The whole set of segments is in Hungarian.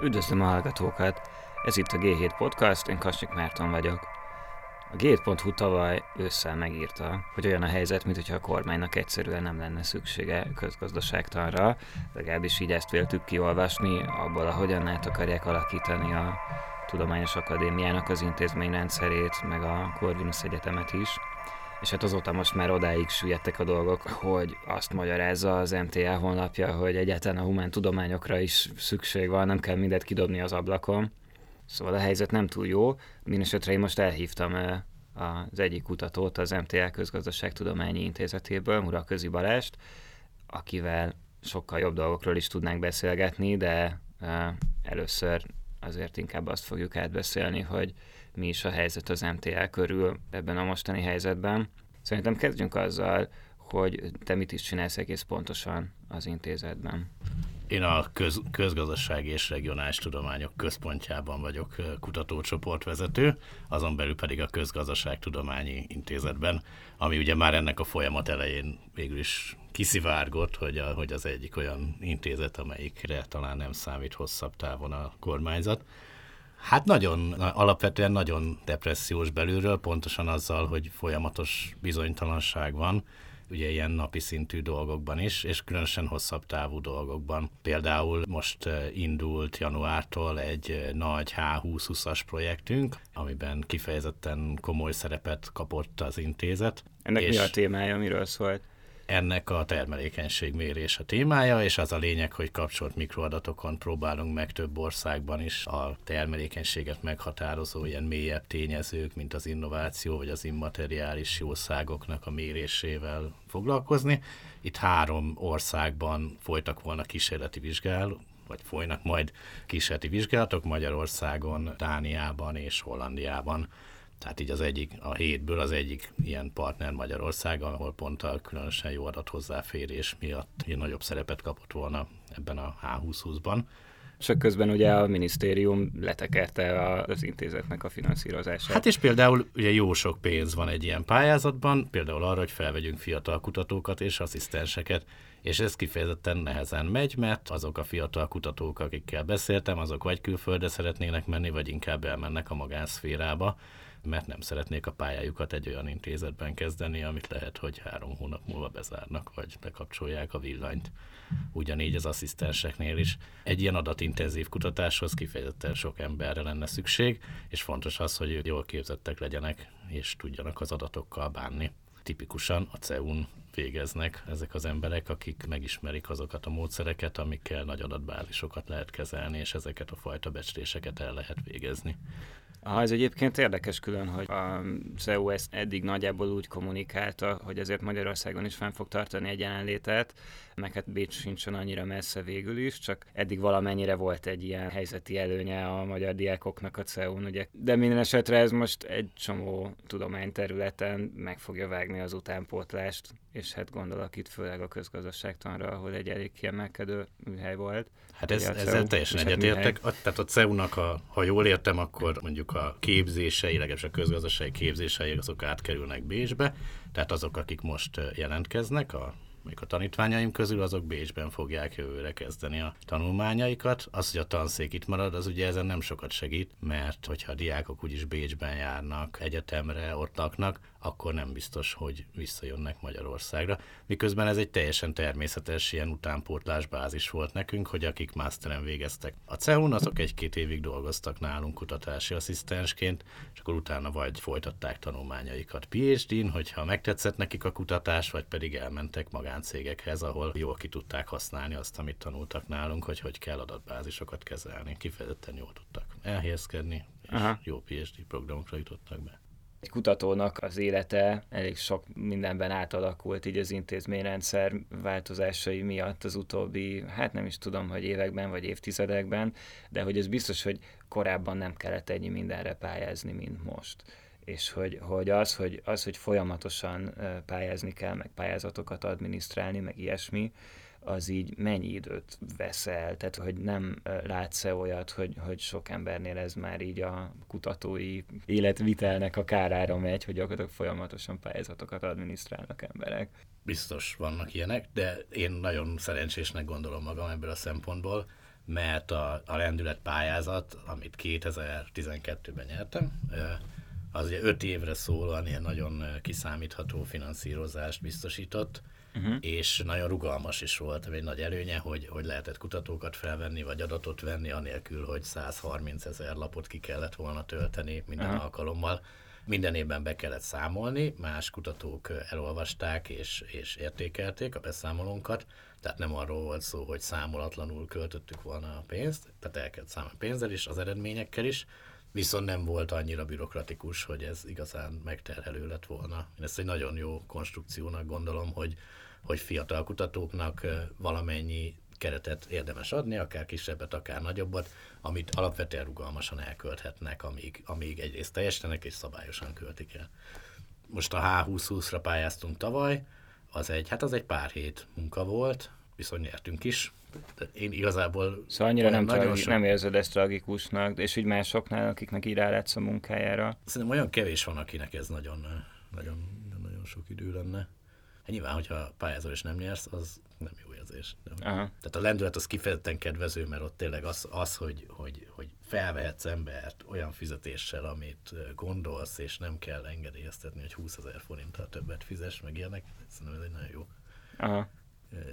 Üdvözlöm a hallgatókat! Ez itt a G7 Podcast, én Kasnyik Márton vagyok. A G7.hu tavaly ősszel megírta, hogy olyan a helyzet, mintha a kormánynak egyszerűen nem lenne szüksége közgazdaságtanra, legalábbis így ezt véltük kiolvasni, abból, ahogyan át akarják alakítani a Tudományos Akadémiának az intézményrendszerét, meg a Corvinus Egyetemet is. És hát azóta most már odáig süllyedtek a dolgok, hogy azt magyarázza az MTA honlapja, hogy egyáltalán a humán tudományokra is szükség van, nem kell mindent kidobni az ablakon. Szóval a helyzet nem túl jó. Mindenesetre én most elhívtam az egyik kutatót az MTA Közgazdaságtudományi Intézetéből, Muraközi Balást, akivel sokkal jobb dolgokról is tudnánk beszélgetni, de először azért inkább azt fogjuk átbeszélni, hogy mi is a helyzet az MTL körül ebben a mostani helyzetben. Szerintem kezdjünk azzal, hogy te mit is csinálsz egész pontosan az intézetben. Én a köz, közgazdasági és regionális tudományok központjában vagyok kutatócsoportvezető, azon belül pedig a Közgazdaságtudományi Intézetben, ami ugye már ennek a folyamat elején végül is kiszivárgott, hogy, a, hogy az egyik olyan intézet, amelyikre talán nem számít hosszabb távon a kormányzat. Hát nagyon, alapvetően nagyon depressziós belülről, pontosan azzal, hogy folyamatos bizonytalanság van, ugye ilyen napi szintű dolgokban is, és különösen hosszabb távú dolgokban. Például most eh, indult januártól egy eh, nagy H2020-as projektünk, amiben kifejezetten komoly szerepet kapott az intézet. Ennek és mi a témája, miről szólt? Ennek a termelékenység mérés a témája, és az a lényeg, hogy kapcsolt mikroadatokon próbálunk meg több országban is a termelékenységet meghatározó ilyen mélyebb tényezők, mint az innováció vagy az immateriális jószágoknak a mérésével foglalkozni. Itt három országban folytak volna kísérleti vizsgál, vagy folynak majd kísérleti vizsgálatok Magyarországon, Dániában és Hollandiában. Tehát így az egyik, a hétből az egyik ilyen partner Magyarország, ahol pont a különösen jó adat hozzáférés miatt ilyen nagyobb szerepet kapott volna ebben a H2020-ban. Csak közben ugye a minisztérium letekerte az intézetnek a finanszírozását. Hát és például ugye jó sok pénz van egy ilyen pályázatban, például arra, hogy felvegyünk fiatal kutatókat és asszisztenseket, és ez kifejezetten nehezen megy, mert azok a fiatal kutatók, akikkel beszéltem, azok vagy külföldre szeretnének menni, vagy inkább elmennek a magánszférába, mert nem szeretnék a pályájukat egy olyan intézetben kezdeni, amit lehet, hogy három hónap múlva bezárnak, vagy bekapcsolják a villanyt. Ugyanígy az asszisztenseknél is. Egy ilyen adatintenzív kutatáshoz kifejezetten sok emberre lenne szükség, és fontos az, hogy jól képzettek legyenek, és tudjanak az adatokkal bánni. Tipikusan a CEUN végeznek ezek az emberek, akik megismerik azokat a módszereket, amikkel nagy adatbázisokat lehet kezelni, és ezeket a fajta becsléseket el lehet végezni. Ha ez egyébként érdekes külön, hogy a CEU ezt eddig nagyjából úgy kommunikálta, hogy ezért Magyarországon is fenn fog tartani egy jelenlétet, meg hát Bécs sincsen annyira messze végül is, csak eddig valamennyire volt egy ilyen helyzeti előnye a magyar diákoknak a CEU-n, ugye. De minden esetre ez most egy csomó tudományterületen meg fogja vágni az utánpótlást, és hát gondolok itt főleg a közgazdaságtanra, ahol egy elég kiemelkedő műhely volt. Hát ez, ezzel teljesen hát egyetértek. Tehát a CEU-nak, a, ha jól értem, akkor mondjuk a képzései, legalábbis a közgazdasági képzései, azok átkerülnek Bécsbe, tehát azok, akik most jelentkeznek a mondjuk a tanítványaim közül, azok Bécsben fogják jövőre kezdeni a tanulmányaikat. Az, hogy a tanszék itt marad, az ugye ezen nem sokat segít, mert hogyha a diákok úgyis Bécsben járnak, egyetemre, ott laknak, akkor nem biztos, hogy visszajönnek Magyarországra. Miközben ez egy teljesen természetes ilyen utánpótlás bázis volt nekünk, hogy akik masteren végeztek a CEUN, azok egy-két évig dolgoztak nálunk kutatási asszisztensként, és akkor utána vagy folytatták tanulmányaikat PhD-n, hogyha megtetszett nekik a kutatás, vagy pedig elmentek magáncégekhez, ahol jól ki tudták használni azt, amit tanultak nálunk, hogy hogy kell adatbázisokat kezelni. Kifejezetten jól tudtak elhelyezkedni, és Aha. jó PhD programokra jutottak be egy kutatónak az élete elég sok mindenben átalakult így az intézményrendszer változásai miatt az utóbbi, hát nem is tudom, hogy években vagy évtizedekben, de hogy ez biztos, hogy korábban nem kellett ennyi mindenre pályázni, mint most. És hogy, hogy, az, hogy az, hogy folyamatosan pályázni kell, meg pályázatokat adminisztrálni, meg ilyesmi, az így mennyi időt vesz el, tehát hogy nem látsz-e olyat, hogy, hogy sok embernél ez már így a kutatói életvitelnek a kárára megy, hogy gyakorlatilag folyamatosan pályázatokat adminisztrálnak emberek. Biztos vannak ilyenek, de én nagyon szerencsésnek gondolom magam ebből a szempontból, mert a, a lendület pályázat, amit 2012-ben nyertem, az ugye 5 évre szólóan ilyen nagyon kiszámítható finanszírozást biztosított, uh-huh. és nagyon rugalmas is volt, egy nagy előnye, hogy, hogy lehetett kutatókat felvenni, vagy adatot venni, anélkül, hogy 130 ezer lapot ki kellett volna tölteni minden uh-huh. alkalommal. Minden évben be kellett számolni, más kutatók elolvasták és, és értékelték a beszámolónkat, tehát nem arról volt szó, hogy számolatlanul költöttük volna a pénzt, tehát el kellett számolni pénzzel is, az eredményekkel is, viszont nem volt annyira bürokratikus, hogy ez igazán megterhelő lett volna. Én ezt egy nagyon jó konstrukciónak gondolom, hogy, hogy fiatal kutatóknak valamennyi keretet érdemes adni, akár kisebbet, akár nagyobbat, amit alapvetően rugalmasan elkölthetnek, amíg, amíg egyrészt teljesítenek és szabályosan költik el. Most a H2020-ra pályáztunk tavaly, az egy, hát az egy pár hét munka volt, viszont nyertünk is. Én igazából... Szóval annyira nem, tragi, sok... nem érzed ezt tragikusnak, és úgy másoknál, akiknek így rálátsz a munkájára? Szerintem olyan kevés van, akinek ez nagyon, nagyon, nagyon sok idő lenne. Hát nyilván, hogyha pályázol és nem nyersz, az nem jó érzés. Aha. Tehát a lendület az kifejezetten kedvező, mert ott tényleg az, az hogy, hogy, hogy felvehetsz embert olyan fizetéssel, amit gondolsz, és nem kell engedélyeztetni, hogy 20 ezer forinttal többet fizes, meg ilyenek. Szerintem ez egy nagyon jó, Aha.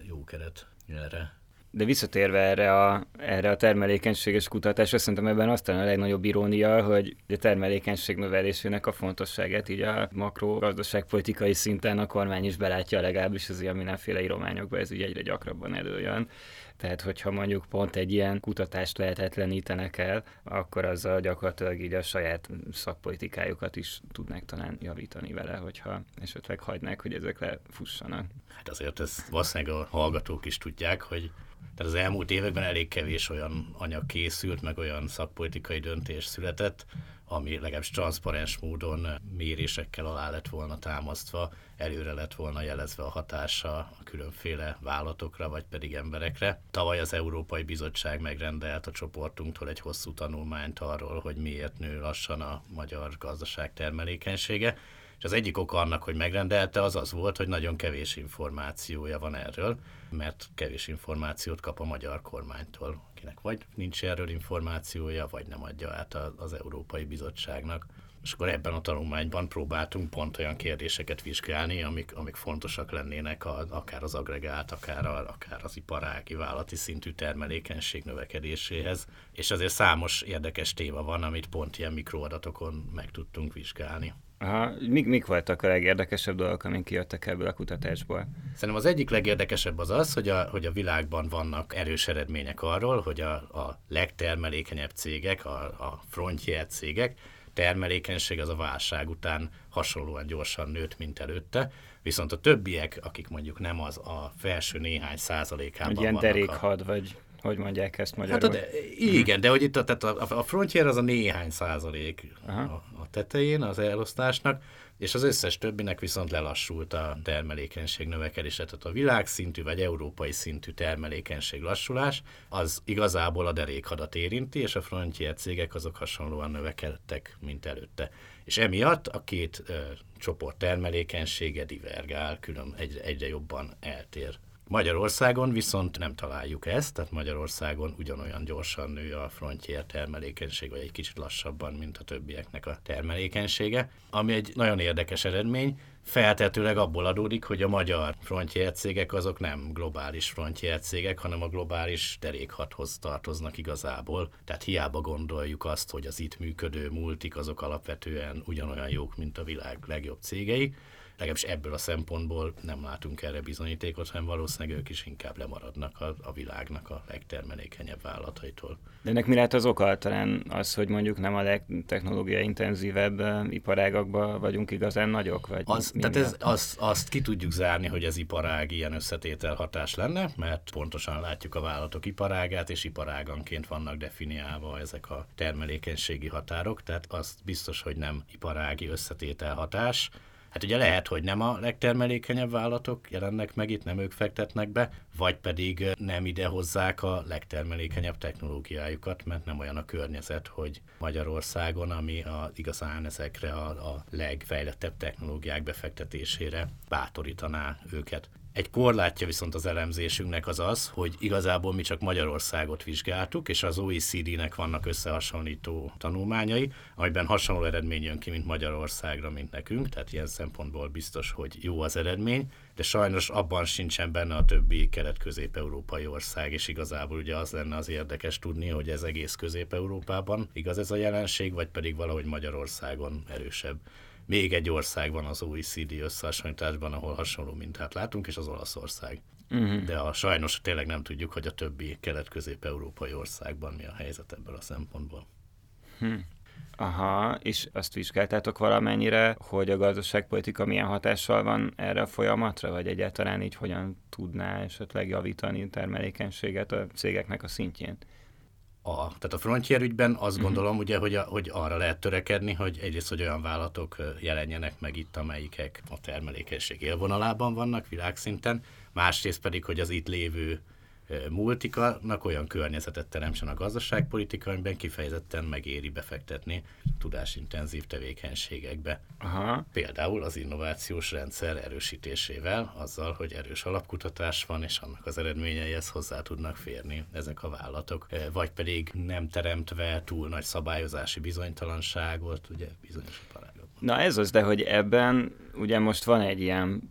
jó keret erre. De visszatérve erre a, erre a termelékenységes kutatásra, szerintem ebben aztán a legnagyobb irónia, hogy a termelékenység növelésének a fontosságát így a makro gazdaságpolitikai szinten a kormány is belátja legalábbis az ilyen mindenféle írományokban, ez ugye egyre gyakrabban előjön. Tehát, hogyha mondjuk pont egy ilyen kutatást lehetetlenítenek el, akkor azzal gyakorlatilag így a saját szakpolitikájukat is tudnák talán javítani vele, hogyha esetleg hagynák, hogy ezek lefussanak. Hát azért ezt valószínűleg a hallgatók is tudják, hogy tehát az elmúlt években elég kevés olyan anyag készült, meg olyan szakpolitikai döntés született, ami legalábbis transzparens módon mérésekkel alá lett volna támasztva, előre lett volna jelezve a hatása a különféle vállalatokra, vagy pedig emberekre. Tavaly az Európai Bizottság megrendelt a csoportunktól egy hosszú tanulmányt arról, hogy miért nő lassan a magyar gazdaság termelékenysége, és az egyik oka annak, hogy megrendelte, az az volt, hogy nagyon kevés információja van erről, mert kevés információt kap a magyar kormánytól, akinek vagy nincs erről információja, vagy nem adja át az Európai Bizottságnak. És akkor ebben a tanulmányban próbáltunk pont olyan kérdéseket vizsgálni, amik, amik fontosak lennének a, akár az agregált, akár, a, akár az iparági vállalati szintű termelékenység növekedéséhez. És azért számos érdekes téma van, amit pont ilyen mikroadatokon meg tudtunk vizsgálni. Aha, mik, mik voltak a legérdekesebb dolgok, amik kijöttek ebből a kutatásból? Szerintem az egyik legérdekesebb az az, hogy a, hogy a világban vannak erős eredmények arról, hogy a, a legtermelékenyebb cégek, a, a frontier cégek, termelékenység az a válság után hasonlóan gyorsan nőtt, mint előtte, viszont a többiek, akik mondjuk nem az a felső néhány százalékában Egy ilyen derékhad, a... vagy hogy mondják ezt magyarul? Hát, de, igen, de hogy itt a, tehát a, a frontier az a néhány százalék a, a tetején az elosztásnak, és az összes többinek viszont lelassult a termelékenység növekedése, tehát a világszintű vagy európai szintű termelékenység lassulás, az igazából a derékhadat érinti, és a frontier cégek azok hasonlóan növekedtek, mint előtte. És emiatt a két ö, csoport termelékenysége divergál, külön egyre, egyre jobban eltér. Magyarországon viszont nem találjuk ezt, tehát Magyarországon ugyanolyan gyorsan nő a frontier termelékenység, vagy egy kicsit lassabban, mint a többieknek a termelékenysége, ami egy nagyon érdekes eredmény, feltetőleg abból adódik, hogy a magyar frontier azok nem globális frontier hanem a globális derékhathoz tartoznak igazából. Tehát hiába gondoljuk azt, hogy az itt működő multik azok alapvetően ugyanolyan jók, mint a világ legjobb cégei, legalábbis ebből a szempontból nem látunk erre bizonyítékot, hanem valószínűleg ők is inkább lemaradnak a, a világnak a legtermelékenyebb vállalataitól. De ennek mi lehet az oka talán az, hogy mondjuk nem a legtechnológiai intenzívebb iparágakban vagyunk igazán nagyok? Vagy az, tehát ez, az, azt ki tudjuk zárni, hogy ez iparág ilyen összetétel hatás lenne, mert pontosan látjuk a vállalatok iparágát, és iparáganként vannak definiálva ezek a termelékenységi határok, tehát az biztos, hogy nem iparági összetétel hatás, Hát ugye lehet, hogy nem a legtermelékenyebb vállalatok jelennek meg itt, nem ők fektetnek be, vagy pedig nem ide hozzák a legtermelékenyebb technológiájukat, mert nem olyan a környezet, hogy Magyarországon, ami a, igazán ezekre a, a legfejlettebb technológiák befektetésére bátorítaná őket. Egy korlátja viszont az elemzésünknek az az, hogy igazából mi csak Magyarországot vizsgáltuk, és az OECD-nek vannak összehasonlító tanulmányai, amiben hasonló eredmény jön ki, mint Magyarországra, mint nekünk, tehát ilyen szempontból biztos, hogy jó az eredmény, de sajnos abban sincsen benne a többi kelet-közép-európai ország, és igazából ugye az lenne az érdekes tudni, hogy ez egész Közép-Európában igaz ez a jelenség, vagy pedig valahogy Magyarországon erősebb. Még egy ország van az OECD összehasonlításban, ahol hasonló mintát látunk, és az Olaszország. Uh-huh. De a, sajnos tényleg nem tudjuk, hogy a többi kelet-közép-európai országban mi a helyzet ebből a szempontból. Hmm. Aha, és azt vizsgáltátok valamennyire, hogy a gazdaságpolitika milyen hatással van erre a folyamatra, vagy egyáltalán így hogyan tudná esetleg javítani a termelékenységet a cégeknek a szintjén? A, tehát a frontier ügyben azt uh-huh. gondolom, ugye, hogy, a, hogy arra lehet törekedni, hogy egyrészt, hogy olyan vállalatok jelenjenek meg itt, amelyikek a termelékenység élvonalában vannak világszinten, másrészt pedig, hogy az itt lévő multikának olyan környezetet teremtsen a gazdaságpolitika, amiben kifejezetten megéri befektetni tudásintenzív tevékenységekbe. Aha. Például az innovációs rendszer erősítésével, azzal, hogy erős alapkutatás van, és annak az eredményeihez hozzá tudnak férni ezek a vállalatok, vagy pedig nem teremtve túl nagy szabályozási bizonytalanságot, ugye bizonyos iparágokban. Na ez az, de hogy ebben ugye most van egy ilyen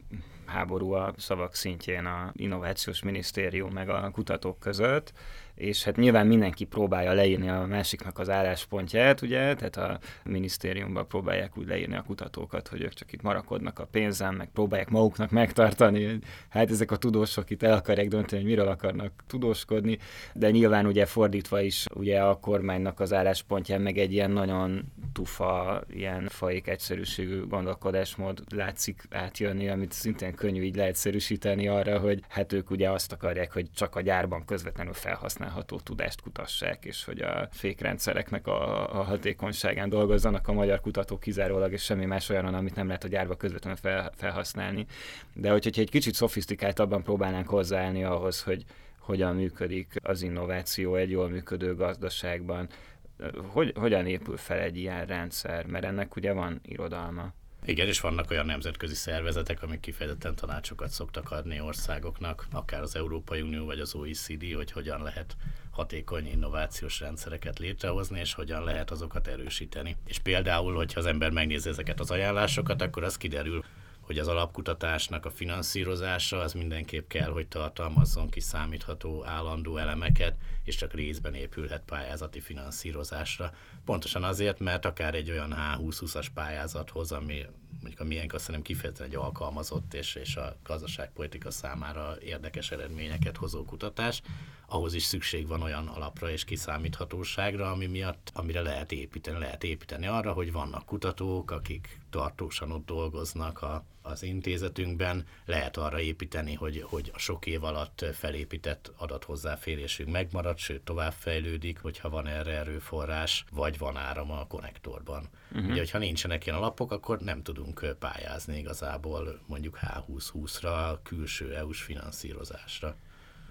háború a szavak szintjén a innovációs minisztérium meg a kutatók között, és hát nyilván mindenki próbálja leírni a másiknak az álláspontját, ugye, tehát a minisztériumban próbálják úgy leírni a kutatókat, hogy ők csak itt marakodnak a pénzen, meg próbálják maguknak megtartani, hát ezek a tudósok itt el akarják dönteni, hogy miről akarnak tudóskodni, de nyilván ugye fordítva is ugye a kormánynak az álláspontján meg egy ilyen nagyon tufa, ilyen faik egyszerűségű gondolkodásmód látszik átjönni, amit szintén könnyű így leegyszerűsíteni arra, hogy hát ők ugye azt akarják, hogy csak a gyárban közvetlenül felhasznál használható tudást kutassák, és hogy a fékrendszereknek a, a hatékonyságán dolgozzanak a magyar kutatók kizárólag, és semmi más olyan, amit nem lehet a gyárba közvetlenül fel, felhasználni. De hogyha egy kicsit szofisztikáltabban próbálnánk hozzáállni ahhoz, hogy hogyan működik az innováció egy jól működő gazdaságban, hogy, hogyan épül fel egy ilyen rendszer, mert ennek ugye van irodalma. Igen, és vannak olyan nemzetközi szervezetek, amik kifejezetten tanácsokat szoktak adni országoknak, akár az Európai Unió vagy az OECD, hogy hogyan lehet hatékony innovációs rendszereket létrehozni, és hogyan lehet azokat erősíteni. És például, hogyha az ember megnézi ezeket az ajánlásokat, akkor az kiderül, hogy az alapkutatásnak a finanszírozása az mindenképp kell, hogy tartalmazzon kiszámítható állandó elemeket, és csak részben épülhet pályázati finanszírozásra. Pontosan azért, mert akár egy olyan H20-20-as pályázathoz, ami mondjuk a miénk azt hiszem kifejezetten egy alkalmazott és, és a gazdaságpolitika számára érdekes eredményeket hozó kutatás, ahhoz is szükség van olyan alapra és kiszámíthatóságra, ami miatt, amire lehet építeni. Lehet építeni arra, hogy vannak kutatók, akik tartósan ott dolgoznak a, az intézetünkben, lehet arra építeni, hogy, hogy a sok év alatt felépített adathozzáférésünk megmarad, sőt továbbfejlődik, hogyha van erre erőforrás, vagy van áram a konnektorban. Uh-huh. Ugye, hogyha nincsenek ilyen alapok, akkor nem tudunk pályázni igazából mondjuk H2020-ra, külső EU-s finanszírozásra.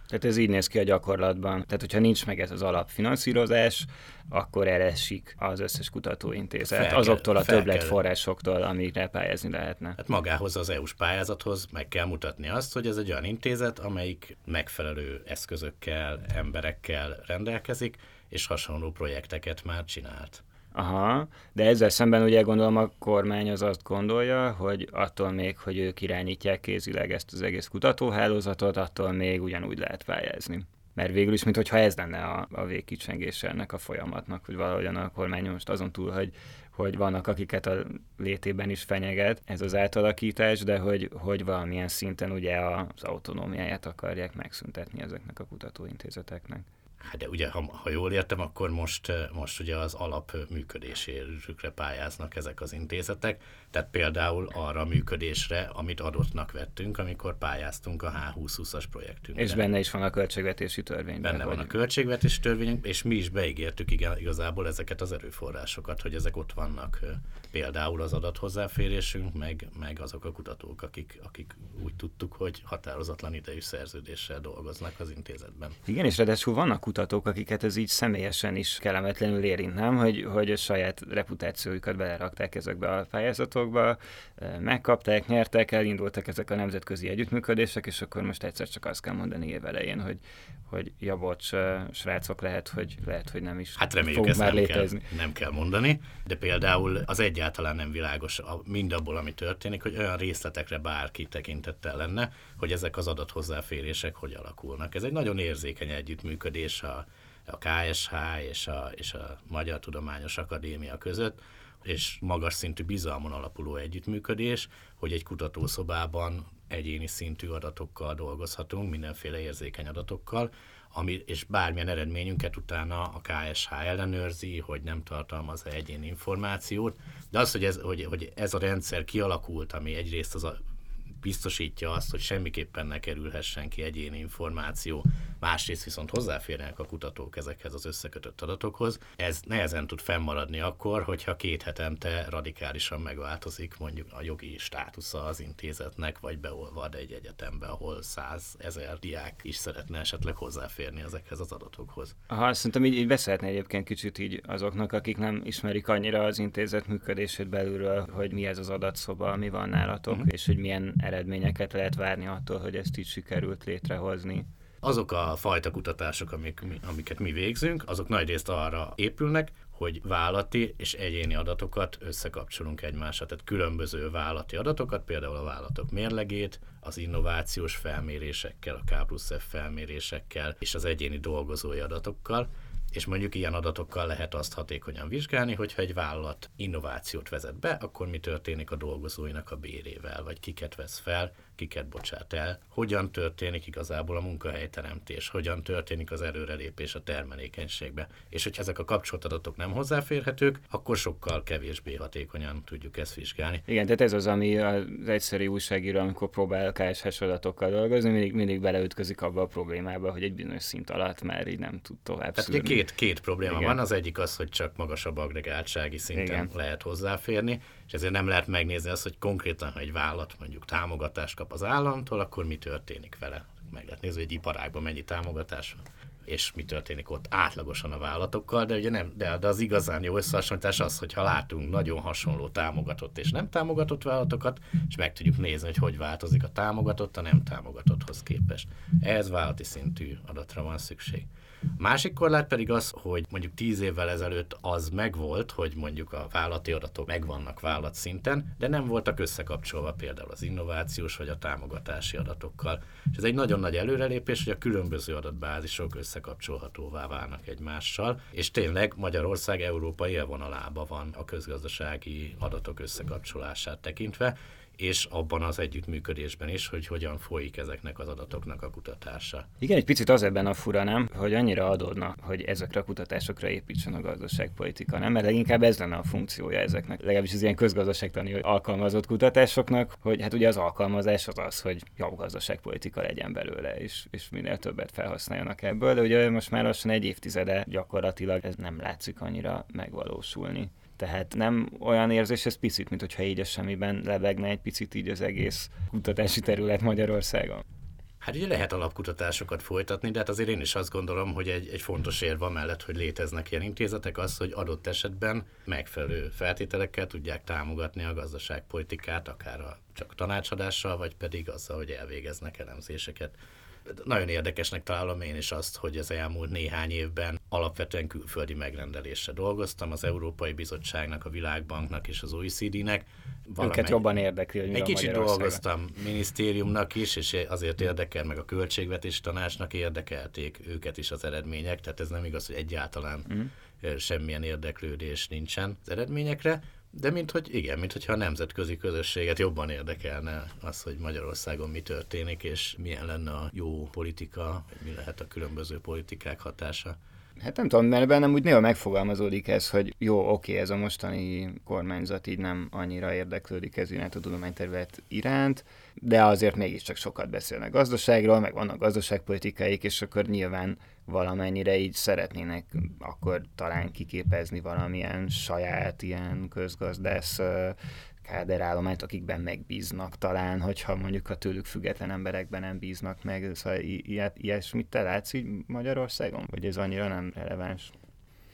Tehát ez így néz ki a gyakorlatban. Tehát, hogyha nincs meg ez az alapfinanszírozás, akkor elesik az összes kutatóintézet fel azoktól a többletforrásoktól, amikre pályázni lehetne. Hát magához az EU-s pályázathoz meg kell mutatni azt, hogy ez egy olyan intézet, amelyik megfelelő eszközökkel, emberekkel rendelkezik, és hasonló projekteket már csinált. Aha, de ezzel szemben ugye gondolom a kormány az azt gondolja, hogy attól még, hogy ők irányítják kézileg ezt az egész kutatóhálózatot, attól még ugyanúgy lehet pályázni. Mert végül is, mintha ez lenne a, a végkicsengése ennek a folyamatnak, hogy valahogyan a kormány most azon túl, hogy, hogy vannak, akiket a létében is fenyeget ez az átalakítás, de hogy, hogy valamilyen szinten ugye az autonómiáját akarják megszüntetni ezeknek a kutatóintézeteknek. Hát de ugye, ha, ha jól értem, akkor most, eh, most ugye az alap működésére pályáznak ezek az intézetek, tehát például arra a működésre, amit adottnak vettünk, amikor pályáztunk a H2020-as projektünkre. És benne is van a költségvetési törvény. Benne van a költségvetési törvény, és mi is beígértük igen, igazából ezeket az erőforrásokat, hogy ezek ott vannak. Például az adathozzáférésünk, meg, meg azok a kutatók, akik, akik úgy tudtuk, hogy határozatlan idejű szerződéssel dolgoznak az intézetben. Igen, és ráadásul vannak kutatók, akiket ez így személyesen is kellemetlenül érint, nem? Hogy, hogy a saját reputációjukat belerakták ezekbe a pályázatokba, megkapták, nyertek, elindultak ezek a nemzetközi együttműködések, és akkor most egyszer csak azt kell mondani évelején, hogy, hogy ja, bocs, srácok, lehet, hogy, lehet, hogy nem is hát reméljük, fog már nem létezni. Kell, nem kell mondani, de például az egyáltalán nem világos a, mindabból, ami történik, hogy olyan részletekre bárki tekintettel lenne, hogy ezek az adathozzáférések hogy alakulnak. Ez egy nagyon érzékeny együttműködés a, a KSH és a, és a Magyar Tudományos Akadémia között, és magas szintű bizalmon alapuló együttműködés, hogy egy kutatószobában egyéni szintű adatokkal dolgozhatunk, mindenféle érzékeny adatokkal, ami, és bármilyen eredményünket utána a KSH ellenőrzi, hogy nem tartalmaz egyéni információt, de az, hogy ez, hogy, hogy ez a rendszer kialakult, ami egyrészt az a biztosítja azt, hogy semmiképpen ne kerülhessen ki egyéni információ, másrészt viszont hozzáférnek a kutatók ezekhez az összekötött adatokhoz. Ez nehezen tud fennmaradni akkor, hogyha két hetente radikálisan megváltozik mondjuk a jogi státusza az intézetnek, vagy beolvad egy egyetembe, ahol száz ezer diák is szeretne esetleg hozzáférni ezekhez az adatokhoz. Aha, szerintem így, így beszélhetne egyébként kicsit így azoknak, akik nem ismerik annyira az intézet működését belülről, hogy mi ez az adatszoba, mi van nálatok, uh-huh. és hogy milyen eredményeket lehet várni attól, hogy ezt így sikerült létrehozni. Azok a fajta kutatások, amik, amiket mi végzünk, azok nagyrészt arra épülnek, hogy vállati és egyéni adatokat összekapcsolunk egymásra. Tehát különböző vállati adatokat, például a vállalatok mérlegét, az innovációs felmérésekkel, a K plusz F felmérésekkel és az egyéni dolgozói adatokkal, és mondjuk ilyen adatokkal lehet azt hatékonyan vizsgálni, hogyha egy vállalat innovációt vezet be, akkor mi történik a dolgozóinak a bérével, vagy kiket vesz fel, kiket bocsát el, hogyan történik igazából a munkahelyteremtés, hogyan történik az előrelépés a termelékenységbe. És hogyha ezek a kapcsolt adatok nem hozzáférhetők, akkor sokkal kevésbé hatékonyan tudjuk ezt vizsgálni. Igen, tehát ez az, ami az egyszerű újságíró, amikor próbál KSH adatokkal dolgozni, mindig, mindig beleütközik abba a problémába, hogy egy bizonyos szint alatt már így nem tud tovább Tehát két, két probléma Igen. van, az egyik az, hogy csak magasabb agregáltsági szinten Igen. lehet hozzáférni, és ezért nem lehet megnézni azt, hogy konkrétan, ha egy vállalat mondjuk támogatást kap az államtól, akkor mi történik vele. Meg lehet nézni, hogy egy iparágban mennyi támogatás van és mi történik ott átlagosan a vállalatokkal, de ugye nem, de, de az igazán jó összehasonlítás az, hogy ha látunk nagyon hasonló támogatott és nem támogatott vállalatokat, és meg tudjuk nézni, hogy hogy változik a támogatott a nem támogatotthoz képest. Ehhez vállalati szintű adatra van szükség. Másik korlát pedig az, hogy mondjuk tíz évvel ezelőtt az megvolt, hogy mondjuk a vállalati adatok megvannak vállalat szinten, de nem voltak összekapcsolva például az innovációs vagy a támogatási adatokkal. És ez egy nagyon nagy előrelépés, hogy a különböző adatbázisok összekapcsolhatóvá válnak egymással, és tényleg Magyarország európai élvonalában van a közgazdasági adatok összekapcsolását tekintve, és abban az együttműködésben is, hogy hogyan folyik ezeknek az adatoknak a kutatása. Igen, egy picit az ebben a fura, nem? Hogy annyira adódna, hogy ezekre a kutatásokra építsen a gazdaságpolitika, nem? Mert leginkább ez lenne a funkciója ezeknek, legalábbis az ilyen közgazdaságtani alkalmazott kutatásoknak, hogy hát ugye az alkalmazás az az, hogy jó gazdaságpolitika legyen belőle, és, és minél többet felhasználjanak ebből, de ugye most már lassan egy évtizede gyakorlatilag ez nem látszik annyira megvalósulni. Tehát nem olyan érzés ez picit, mint hogyha így a semmiben lebegne egy picit így az egész kutatási terület Magyarországon. Hát ugye lehet alapkutatásokat folytatni, de hát azért én is azt gondolom, hogy egy, egy fontos érv mellett, hogy léteznek ilyen intézetek, az, hogy adott esetben megfelelő feltételekkel tudják támogatni a gazdaságpolitikát, akár a, csak tanácsadással, vagy pedig azzal, hogy elvégeznek elemzéseket nagyon érdekesnek találom én is azt, hogy az elmúlt néhány évben alapvetően külföldi megrendelésre dolgoztam, az Európai Bizottságnak, a Világbanknak és az OECD-nek. Őket jobban érdekli, hogy Egy kicsit dolgoztam minisztériumnak is, és azért érdekel, meg a költségvetés tanácsnak érdekelték őket is az eredmények, tehát ez nem igaz, hogy egyáltalán mm. semmilyen érdeklődés nincsen az eredményekre. De mint hogy igen, mint hogyha a nemzetközi közösséget jobban érdekelne az, hogy Magyarországon mi történik, és milyen lenne a jó politika, vagy mi lehet a különböző politikák hatása. Hát nem tudom, mert bennem úgy néha megfogalmazódik ez, hogy jó, oké, ez a mostani kormányzat így nem annyira érdeklődik ez iránt a tudományterület iránt, de azért mégiscsak sokat beszélnek gazdaságról, meg vannak gazdaságpolitikáik, és akkor nyilván valamennyire így szeretnének akkor talán kiképezni valamilyen saját ilyen közgazdász káderállományt, akikben megbíznak talán, hogyha mondjuk a tőlük független emberekben nem bíznak meg. Szóval ilyet, ilyesmit te látsz így Magyarországon? Vagy ez annyira nem releváns?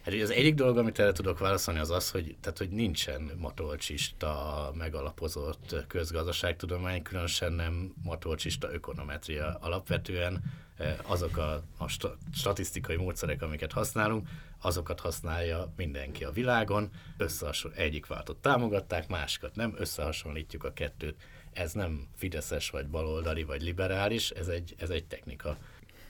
Hát az egyik dolog, amit erre tudok válaszolni, az az, hogy, tehát, hogy nincsen matolcsista, megalapozott közgazdaságtudomány, különösen nem matolcsista ökonometria. Alapvetően eh, azok a, a statisztikai módszerek, amiket használunk, azokat használja mindenki a világon, összehasonl- egyik váltot támogatták, másikat nem, összehasonlítjuk a kettőt. Ez nem fideszes, vagy baloldali, vagy liberális, ez egy, ez egy technika.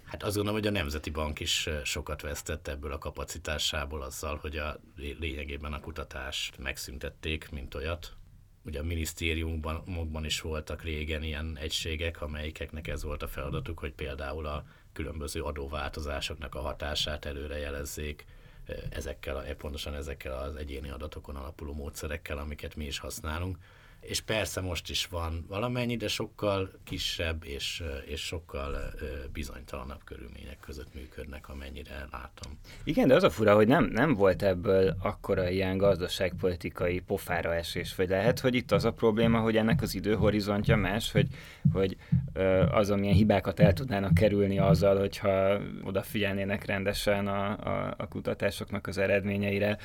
Hát azt gondolom, hogy a Nemzeti Bank is sokat vesztett ebből a kapacitásából azzal, hogy a lényegében a kutatást megszüntették, mint olyat. Ugye a minisztériumban is voltak régen ilyen egységek, amelyikeknek ez volt a feladatuk, hogy például a különböző adóváltozásoknak a hatását előre ezekkel, pontosan ezekkel az egyéni adatokon alapuló módszerekkel, amiket mi is használunk és persze most is van valamennyi, de sokkal kisebb és, és sokkal bizonytalanabb körülmények között működnek, amennyire látom. Igen, de az a fura, hogy nem, nem volt ebből akkora ilyen gazdaságpolitikai pofára esés, vagy lehet, hogy itt az a probléma, hogy ennek az időhorizontja más, hogy, hogy az, amilyen hibákat el tudnának kerülni azzal, hogyha odafigyelnének rendesen a, a, a kutatásoknak az eredményeire,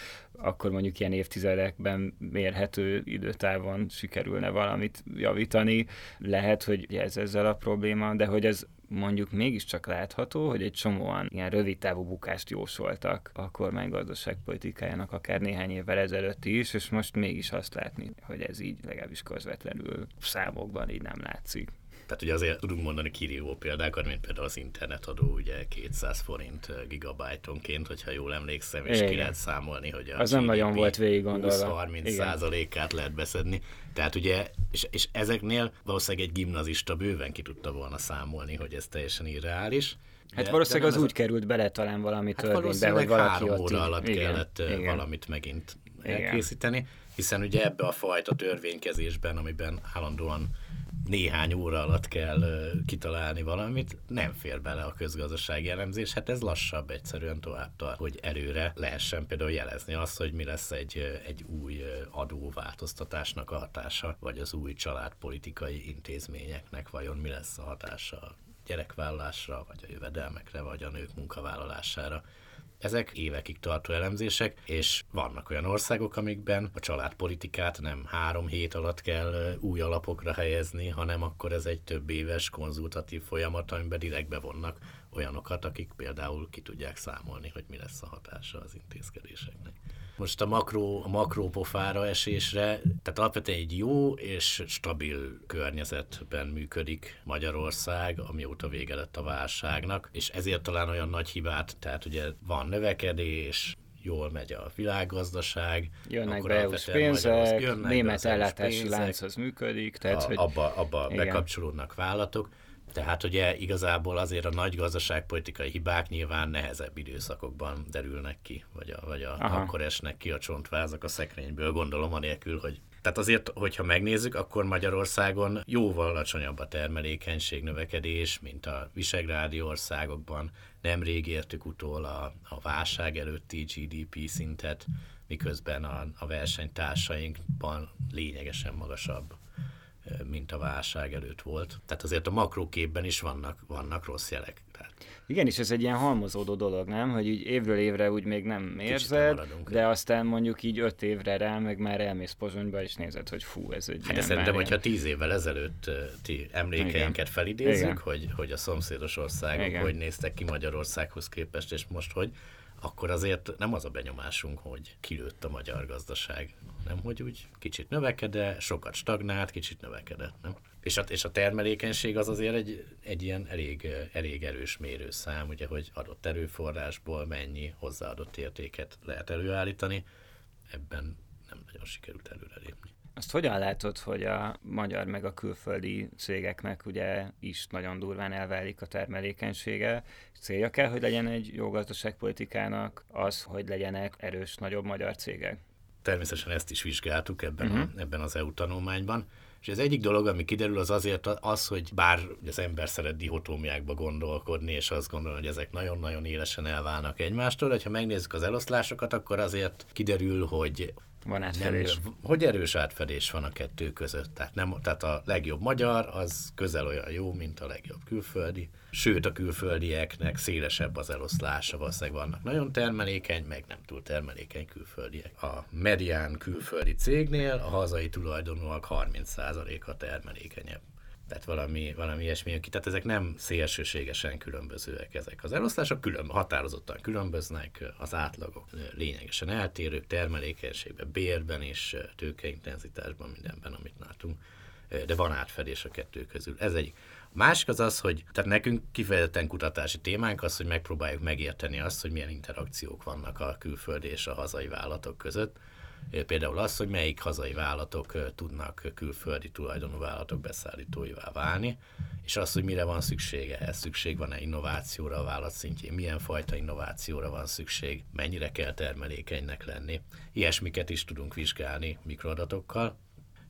akkor mondjuk ilyen évtizedekben mérhető időtávon sikerülne valamit javítani. Lehet, hogy ez ezzel a probléma, de hogy ez mondjuk mégiscsak látható, hogy egy csomóan ilyen rövid távú bukást jósoltak a kormány gazdaságpolitikájának akár néhány évvel ezelőtt is, és most mégis azt látni, hogy ez így legalábbis közvetlenül számokban így nem látszik. Tehát ugye azért tudunk mondani kirívó példákat, mint például az internetadó, ugye 200 forint gigabájtonként, hogyha jól emlékszem, és Igen. ki lehet számolni, hogy a az nem nagyon volt végig gondolva. 20-30 százalékát lehet beszedni. Tehát ugye, és, és ezeknél valószínűleg egy gimnazista bőven ki tudta volna számolni, hogy ez teljesen irreális. Hát de, valószínűleg de az úgy a... került bele talán valami hát törvénybe, hogy valaki három óra alatt igen, kellett igen. valamit megint elkészíteni, hiszen ugye ebbe a fajta törvénykezésben, amiben állandóan néhány óra alatt kell kitalálni valamit, nem fér bele a közgazdasági elemzés, hát ez lassabb egyszerűen tovább tart, hogy előre lehessen például jelezni azt, hogy mi lesz egy, egy új adóváltoztatásnak a hatása, vagy az új családpolitikai intézményeknek vajon mi lesz a hatása a gyerekvállalásra, vagy a jövedelmekre, vagy a nők munkavállalására. Ezek évekig tartó elemzések, és vannak olyan országok, amikben a családpolitikát nem három hét alatt kell új alapokra helyezni, hanem akkor ez egy több éves konzultatív folyamat, amiben direkt bevonnak olyanokat, akik például ki tudják számolni, hogy mi lesz a hatása az intézkedéseknek. Most a makró, a makró pofára esésre, tehát alapvetően egy jó és stabil környezetben működik Magyarország, amióta vége lett a válságnak, és ezért talán olyan nagy hibát, tehát ugye van növekedés, jól megy a világgazdaság. Jönnek be EU-s pénzek, jönnek német ellátási pénzek, lánc az működik. Tehát, a, hogy... Abba, abba bekapcsolódnak vállalatok. Tehát ugye igazából azért a nagy gazdaságpolitikai hibák nyilván nehezebb időszakokban derülnek ki, vagy, a, vagy a, akkor esnek ki a csontvázak a szekrényből, gondolom anélkül, hogy tehát azért, hogyha megnézzük, akkor Magyarországon jóval alacsonyabb a termelékenység növekedés, mint a visegrádi országokban. Nemrég értük utól a, a válság előtti GDP szintet, miközben a, a versenytársainkban lényegesen magasabb mint a válság előtt volt. Tehát azért a makróképben is vannak, vannak rossz jelek. Tehát igen, és ez egy ilyen halmozódó dolog, nem? Hogy így évről évre úgy még nem érzed, de aztán mondjuk így öt évre rá, meg már elmész Pozsonyba, és nézed, hogy fú, ez egy Hát szerintem, hogyha tíz évvel ezelőtt ti emlékeinket Igen. felidézzük, Igen. Hogy, hogy a szomszédos országok Igen. hogy néztek ki Magyarországhoz képest, és most hogy, akkor azért nem az a benyomásunk, hogy kilőtt a magyar gazdaság, nem hogy úgy kicsit növekedett, sokat stagnált, kicsit növekedett, nem? És a, és a termelékenység az azért egy, egy ilyen elég, elég erős mérőszám, ugye, hogy adott erőforrásból mennyi hozzáadott értéket lehet előállítani, ebben nem nagyon sikerült előrelépni. Azt hogyan látod, hogy a magyar meg a külföldi cégeknek ugye is nagyon durván elválik a termelékenysége? Célja kell, hogy legyen egy jó gazdaságpolitikának az, hogy legyenek erős, nagyobb magyar cégek? Természetesen ezt is vizsgáltuk ebben, uh-huh. a, mhm. ebben az EU tanulmányban. És az egyik dolog, ami kiderül, az azért az, hogy bár az ember szeret dihotómiákba gondolkodni, és azt gondolja, hogy ezek nagyon-nagyon élesen elválnak egymástól, hogyha megnézzük az eloszlásokat, akkor azért kiderül, hogy Van átfedés. Nem, hogy erős átfedés van a kettő között. Tehát, nem, tehát a legjobb magyar az közel olyan jó, mint a legjobb külföldi. Sőt, a külföldieknek szélesebb az eloszlása, valószínűleg vannak nagyon termelékeny, meg nem túl termelékeny külföldiek. A medián külföldi cégnél a hazai tulajdonúak 30%-a termelékenyebb tehát valami, valami ilyesmi ki. Tehát ezek nem szélsőségesen különbözőek ezek. Az elosztások külön, határozottan különböznek, az átlagok lényegesen eltérők, termelékenységben, bérben és tőkeintenzitásban, mindenben, amit látunk. De van átfedés a kettő közül. Ez egy. A másik az az, hogy tehát nekünk kifejezetten kutatási témánk az, hogy megpróbáljuk megérteni azt, hogy milyen interakciók vannak a külföldi és a hazai vállalatok között Például az, hogy melyik hazai vállalatok tudnak külföldi tulajdonú vállalatok beszállítóivá válni, és az, hogy mire van szüksége. Ez szükség van-e innovációra a vállalat szintjén, milyen fajta innovációra van szükség, mennyire kell termelékenynek lenni. Ilyesmiket is tudunk vizsgálni mikroadatokkal,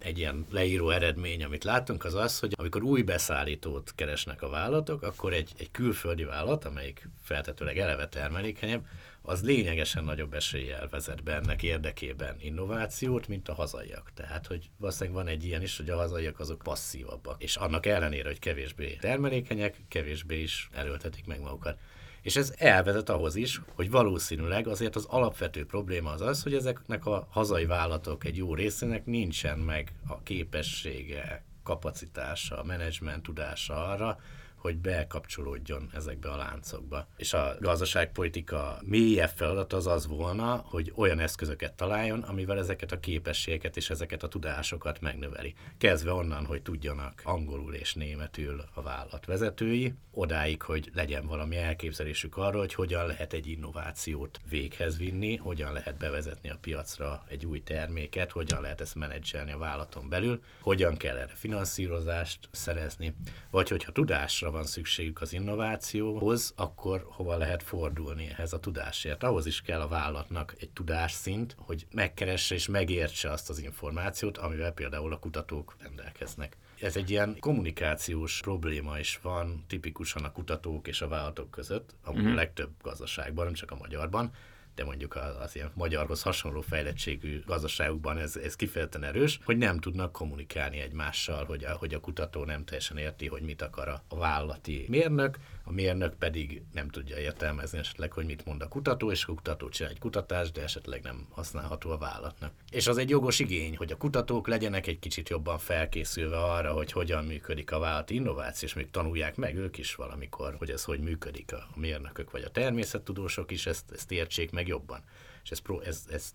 egy ilyen leíró eredmény, amit látunk, az az, hogy amikor új beszállítót keresnek a vállalatok, akkor egy, egy külföldi vállalat, amelyik feltetőleg eleve termelékenyebb, az lényegesen nagyobb eséllyel vezet be ennek érdekében innovációt, mint a hazaiak. Tehát, hogy valószínűleg van egy ilyen is, hogy a hazaiak azok passzívabbak. És annak ellenére, hogy kevésbé termelékenyek, kevésbé is erőltetik meg magukat. És ez elvezet ahhoz is, hogy valószínűleg azért az alapvető probléma az az, hogy ezeknek a hazai vállalatok egy jó részének nincsen meg a képessége, kapacitása, menedzsment tudása arra, hogy bekapcsolódjon ezekbe a láncokba. És a gazdaságpolitika mélyebb feladat az az volna, hogy olyan eszközöket találjon, amivel ezeket a képességeket és ezeket a tudásokat megnöveli. Kezdve onnan, hogy tudjanak angolul és németül a vállalat vezetői, odáig, hogy legyen valami elképzelésük arról, hogy hogyan lehet egy innovációt véghez vinni, hogyan lehet bevezetni a piacra egy új terméket, hogyan lehet ezt menedzselni a vállalaton belül, hogyan kell erre finanszírozást szerezni, vagy hogyha tudásra van szükségük az innovációhoz, akkor hova lehet fordulni ehhez a tudásért. Ahhoz is kell a vállalatnak egy tudásszint, hogy megkeresse és megértse azt az információt, amivel például a kutatók rendelkeznek. Ez egy ilyen kommunikációs probléma is van tipikusan a kutatók és a vállalatok között, amúgy a legtöbb gazdaságban, nem csak a magyarban, de mondjuk az, ilyen magyarhoz hasonló fejlettségű gazdaságokban ez, ez kifejezetten erős, hogy nem tudnak kommunikálni egymással, hogy a, hogy a kutató nem teljesen érti, hogy mit akar a, vállalati mérnök, a mérnök pedig nem tudja értelmezni esetleg, hogy mit mond a kutató, és a kutató csinál egy kutatást, de esetleg nem használható a vállalatnak. És az egy jogos igény, hogy a kutatók legyenek egy kicsit jobban felkészülve arra, hogy hogyan működik a vállalati innováció, és még tanulják meg ők is valamikor, hogy ez hogy működik a mérnökök vagy a természettudósok is, ezt, ezt értsék meg jobban és ez, ez, ez,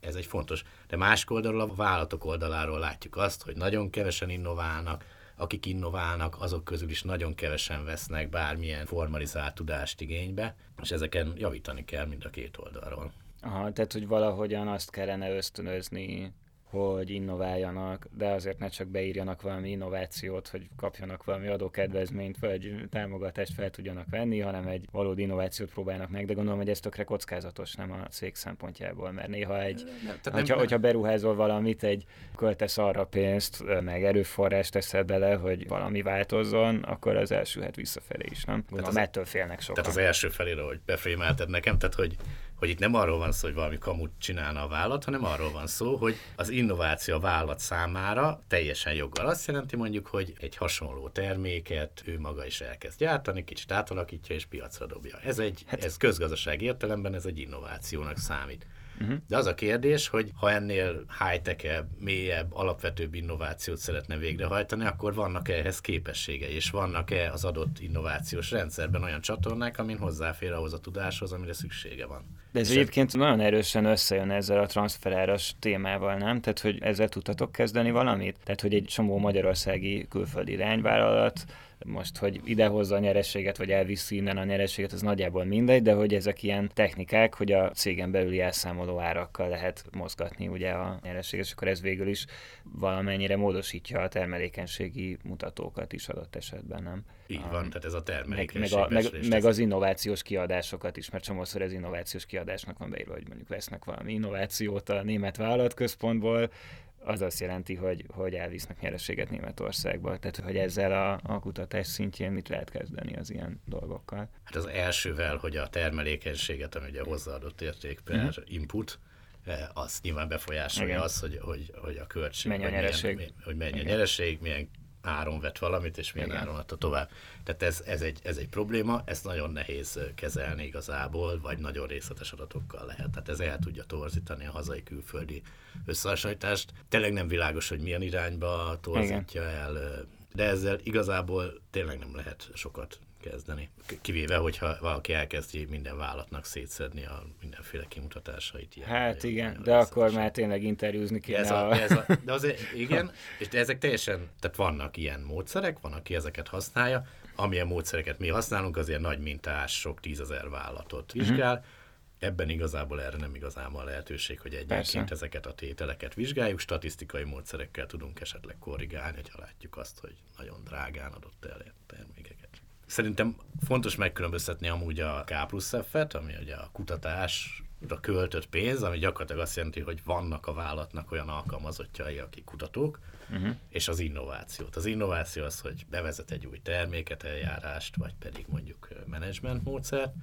ez egy fontos. De más oldalról, a vállalatok oldaláról látjuk azt, hogy nagyon kevesen innoválnak, akik innoválnak, azok közül is nagyon kevesen vesznek bármilyen formalizált tudást igénybe, és ezeken javítani kell mind a két oldalról. Aha, tehát hogy valahogyan azt kellene ösztönözni hogy innováljanak, de azért ne csak beírjanak valami innovációt, hogy kapjanak valami adókedvezményt, vagy támogatást fel tudjanak venni, hanem egy valódi innovációt próbálnak meg, de gondolom, hogy ez tökre kockázatos, nem a cég szempontjából, mert néha egy, nem, hogyha, nem, hogyha beruházol valamit, egy költesz arra pénzt, meg erőforrást teszed bele, hogy valami változzon, akkor az elsülhet visszafelé is, nem? Gondolom, az, ettől félnek sokan. Tehát az első felére, hogy befrémelted nekem, tehát hogy hogy itt nem arról van szó, hogy valami kamut csinálna a vállalat, hanem arról van szó, hogy az innováció a vállalat számára teljesen joggal azt jelenti mondjuk, hogy egy hasonló terméket ő maga is elkezd gyártani, kicsit átalakítja és piacra dobja. Ez egy, hát- ez közgazdaság értelemben ez egy innovációnak számít. Uh-huh. De az a kérdés, hogy ha ennél high-tech mélyebb, alapvetőbb innovációt szeretne végrehajtani, akkor vannak -e ehhez képessége, és vannak-e az adott innovációs rendszerben olyan csatornák, amin hozzáfér ahhoz a tudáshoz, amire szüksége van. De ez egyébként nagyon erősen összejön ezzel a transferáras témával, nem? Tehát, hogy ezzel tudtatok kezdeni valamit? Tehát, hogy egy csomó magyarországi külföldi irányvállalat most, hogy idehozza a nyerességet, vagy elviszi innen a nyerességet, az nagyjából mindegy, de hogy ezek ilyen technikák, hogy a cégen belüli elszámoló árakkal lehet mozgatni ugye a nyerességet, és akkor ez végül is valamennyire módosítja a termelékenységi mutatókat is adott esetben, nem? Így van, tehát ez a termelékenység. Meg, meg, a, meg, meg az innovációs kiadásokat is, mert csomószor ez innovációs kiadásnak van beírva, hogy mondjuk vesznek valami innovációt a német vállalatközpontból, az azt jelenti, hogy, hogy elvisznek nyereséget Németországba. Tehát, hogy ezzel a, a kutatás szintjén mit lehet kezdeni az ilyen dolgokkal? Hát az elsővel, hogy a termelékenységet, ami ugye hozzáadott érték per mm. input, az nyilván befolyásolja Igen. az, hogy, hogy, hogy a költség, mennyi a nyereség, milyen, hogy mennyi a nyereség, milyen áron vett valamit, és milyen Igen. áron adta tovább. Tehát ez, ez, egy, ez egy probléma, ezt nagyon nehéz kezelni igazából, vagy nagyon részletes adatokkal lehet. Tehát ez el tudja torzítani a hazai külföldi összehasonlítást. Tényleg nem világos, hogy milyen irányba torzítja Igen. el, de ezzel igazából tényleg nem lehet sokat kezdeni. Kivéve, hogyha valaki elkezdi minden vállalatnak szétszedni a mindenféle kimutatásait. Ilyen, hát ilyen, igen, de akkor már tényleg interjúzni kéne. Ez a, ez a, de azért, igen, és de ezek teljesen, tehát vannak ilyen módszerek, van, aki ezeket használja, amilyen módszereket mi használunk, az ilyen nagy mintás, sok tízezer vállalatot mhm. vizsgál, uh-huh. Ebben igazából erre nem igazán van lehetőség, hogy egyenként ezeket a tételeket vizsgáljuk, statisztikai módszerekkel tudunk esetleg korrigálni, hogyha látjuk azt, hogy nagyon drágán adott el termékeket. Szerintem fontos megkülönböztetni amúgy a K plusz F-et, ami ugye a kutatásra költött pénz, ami gyakorlatilag azt jelenti, hogy vannak a vállalatnak olyan alkalmazottjai, akik kutatók, uh-huh. és az innovációt. Az innováció az, hogy bevezet egy új terméket, eljárást, vagy pedig mondjuk menedzsment módszert.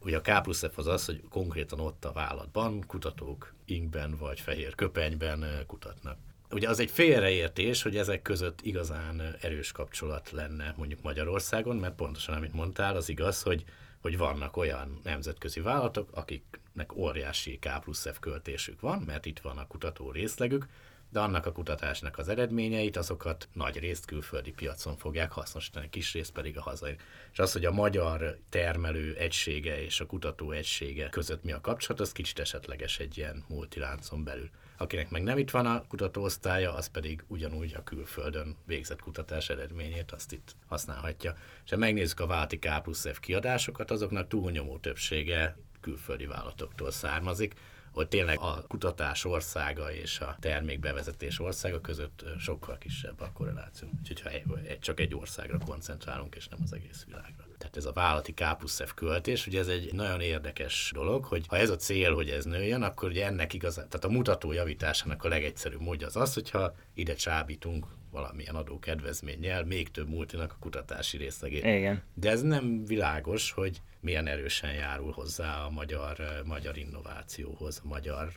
Ugye a K plusz F az az, hogy konkrétan ott a vállalatban kutatók inkben vagy fehér köpenyben kutatnak. Ugye az egy félreértés, hogy ezek között igazán erős kapcsolat lenne mondjuk Magyarországon, mert pontosan amit mondtál, az igaz, hogy, hogy vannak olyan nemzetközi vállalatok, akiknek óriási K plusz F költésük van, mert itt van a kutató részlegük, de annak a kutatásnak az eredményeit, azokat nagy részt külföldi piacon fogják hasznosítani, kis részt pedig a hazai. És az, hogy a magyar termelő egysége és a kutató egysége között mi a kapcsolat, az kicsit esetleges egy ilyen multiláncon belül. Akinek meg nem itt van a kutatóosztálya, az pedig ugyanúgy a külföldön végzett kutatás eredményét azt itt használhatja. És ha megnézzük a válti K plusz F kiadásokat, azoknak túlnyomó többsége külföldi vállalatoktól származik, hogy tényleg a kutatás országa és a termékbevezetés országa között sokkal kisebb a korreláció. Úgyhogy ha csak egy országra koncentrálunk, és nem az egész világra. Tehát ez a vállalati K plusz F költés, ugye ez egy nagyon érdekes dolog, hogy ha ez a cél, hogy ez nőjön, akkor ugye ennek igazán, tehát a mutató javításának a legegyszerűbb módja az az, hogyha ide csábítunk valamilyen adókedvezménnyel még több multinak a kutatási részlegét. Igen. De ez nem világos, hogy milyen erősen járul hozzá a magyar, magyar innovációhoz, a magyar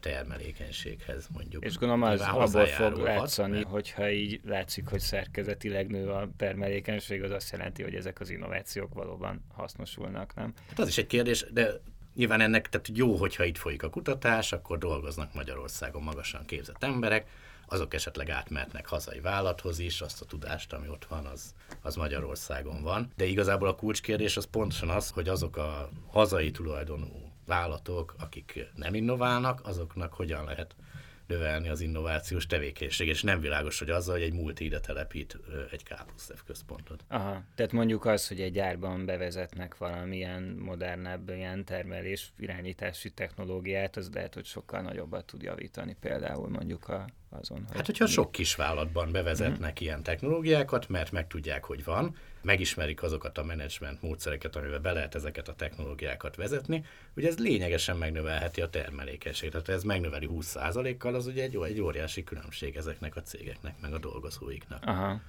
termelékenységhez mondjuk. És gondolom az abból fog látszani, mert... hogyha így látszik, hogy szerkezetileg nő a termelékenység, az azt jelenti, hogy ezek az innovációk valóban hasznosulnak, nem? Hát az is egy kérdés, de nyilván ennek tehát jó, hogyha itt folyik a kutatás, akkor dolgoznak Magyarországon magasan képzett emberek, azok esetleg átmehetnek hazai vállalathoz is, azt a tudást, ami ott van, az, az Magyarországon van. De igazából a kulcskérdés az pontosan az, hogy azok a hazai tulajdonú vállalatok, akik nem innoválnak, azoknak hogyan lehet növelni az innovációs tevékenység, és nem világos, hogy azzal, hogy egy multi ide telepít egy K plusz F központot. Aha, tehát mondjuk az, hogy egy gyárban bevezetnek valamilyen modernebb ilyen termelés irányítási technológiát, az lehet, hogy sokkal nagyobbat tud javítani például mondjuk a, azon. Hát, hogyha mi... sok kis vállalatban bevezetnek uh-huh. ilyen technológiákat, mert megtudják, hogy van, megismerik azokat a menedzsment módszereket, amivel be lehet ezeket a technológiákat vezetni, ugye ez lényegesen megnövelheti a termelékenységet. Tehát ez megnöveli 20%-kal, az ugye egy, egy óriási különbség ezeknek a cégeknek, meg a dolgozóiknak. Aha.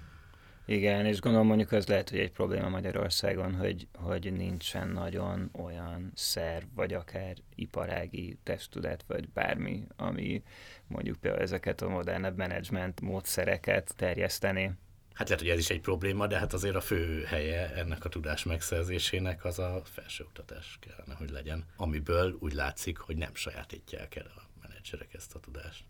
Igen, és gondolom mondjuk az lehet, hogy egy probléma Magyarországon, hogy, hogy nincsen nagyon olyan szerv, vagy akár iparági testület, vagy bármi, ami mondjuk például ezeket a modernebb menedzsment módszereket terjeszteni. Hát lehet, hogy ez is egy probléma, de hát azért a fő helye ennek a tudás megszerzésének az a felsőoktatás kellene, hogy legyen, amiből úgy látszik, hogy nem sajátítják el a menedzserek ezt a tudást.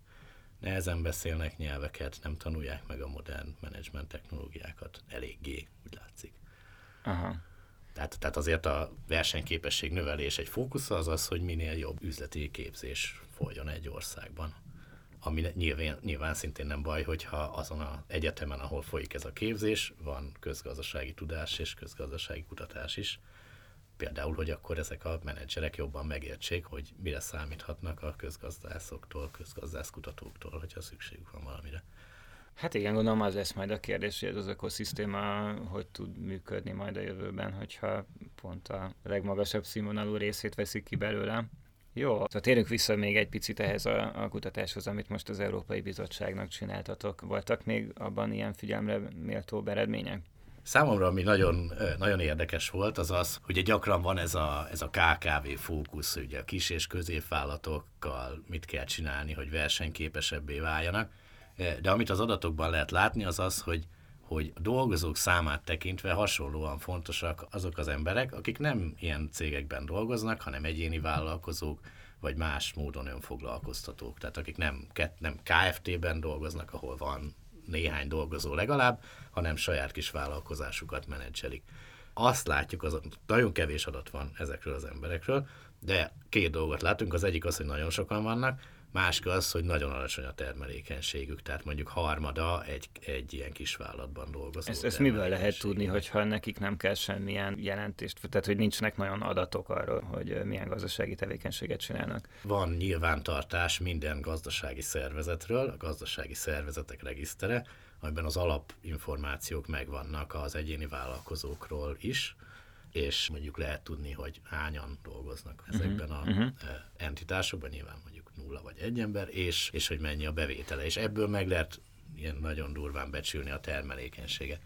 Nehezen beszélnek nyelveket, nem tanulják meg a modern menedzsment technológiákat eléggé, úgy látszik. Aha. Tehát, tehát azért a versenyképesség növelés egy fókusza az az, hogy minél jobb üzleti képzés folyjon egy országban ami nyilván, nyilván szintén nem baj, hogyha azon az egyetemen, ahol folyik ez a képzés, van közgazdasági tudás és közgazdasági kutatás is. Például, hogy akkor ezek a menedzserek jobban megértsék, hogy mire számíthatnak a közgazdászoktól, közgazdászkutatóktól, hogyha szükségük van valamire. Hát igen, gondolom az lesz majd a kérdés, hogy ez az ökoszisztéma hogy tud működni majd a jövőben, hogyha pont a legmagasabb színvonalú részét veszik ki belőle. Jó, tehát térjünk vissza még egy picit ehhez a, a kutatáshoz, amit most az Európai Bizottságnak csináltatok. Voltak még abban ilyen figyelemre méltó eredmények? Számomra, ami nagyon, nagyon érdekes volt, az az, hogy gyakran van ez a, ez a KKV fókusz, ugye a kis és középvállalatokkal mit kell csinálni, hogy versenyképesebbé váljanak. De amit az adatokban lehet látni, az az, hogy hogy a dolgozók számát tekintve hasonlóan fontosak azok az emberek, akik nem ilyen cégekben dolgoznak, hanem egyéni vállalkozók, vagy más módon önfoglalkoztatók. Tehát akik nem, nem KFT-ben dolgoznak, ahol van néhány dolgozó legalább, hanem saját kis vállalkozásukat menedzselik. Azt látjuk, az nagyon kevés adat van ezekről az emberekről, de két dolgot látunk. Az egyik az, hogy nagyon sokan vannak, Másik az, hogy nagyon alacsony a termelékenységük, tehát mondjuk harmada egy, egy ilyen kis vállalatban dolgozó. Ezt, ezt mivel lehet tudni, hogyha nekik nem kell semmilyen jelentést, tehát hogy nincsenek nagyon adatok arról, hogy milyen gazdasági tevékenységet csinálnak? Van nyilvántartás minden gazdasági szervezetről, a gazdasági szervezetek regisztere, amiben az alapinformációk megvannak az egyéni vállalkozókról is, és mondjuk lehet tudni, hogy hányan dolgoznak mhm, ezekben uh-huh, a uh-huh. entitásokban, nyilván nulla vagy egy ember, és, és hogy mennyi a bevétele. És ebből meg lehet ilyen nagyon durván becsülni a termelékenységet.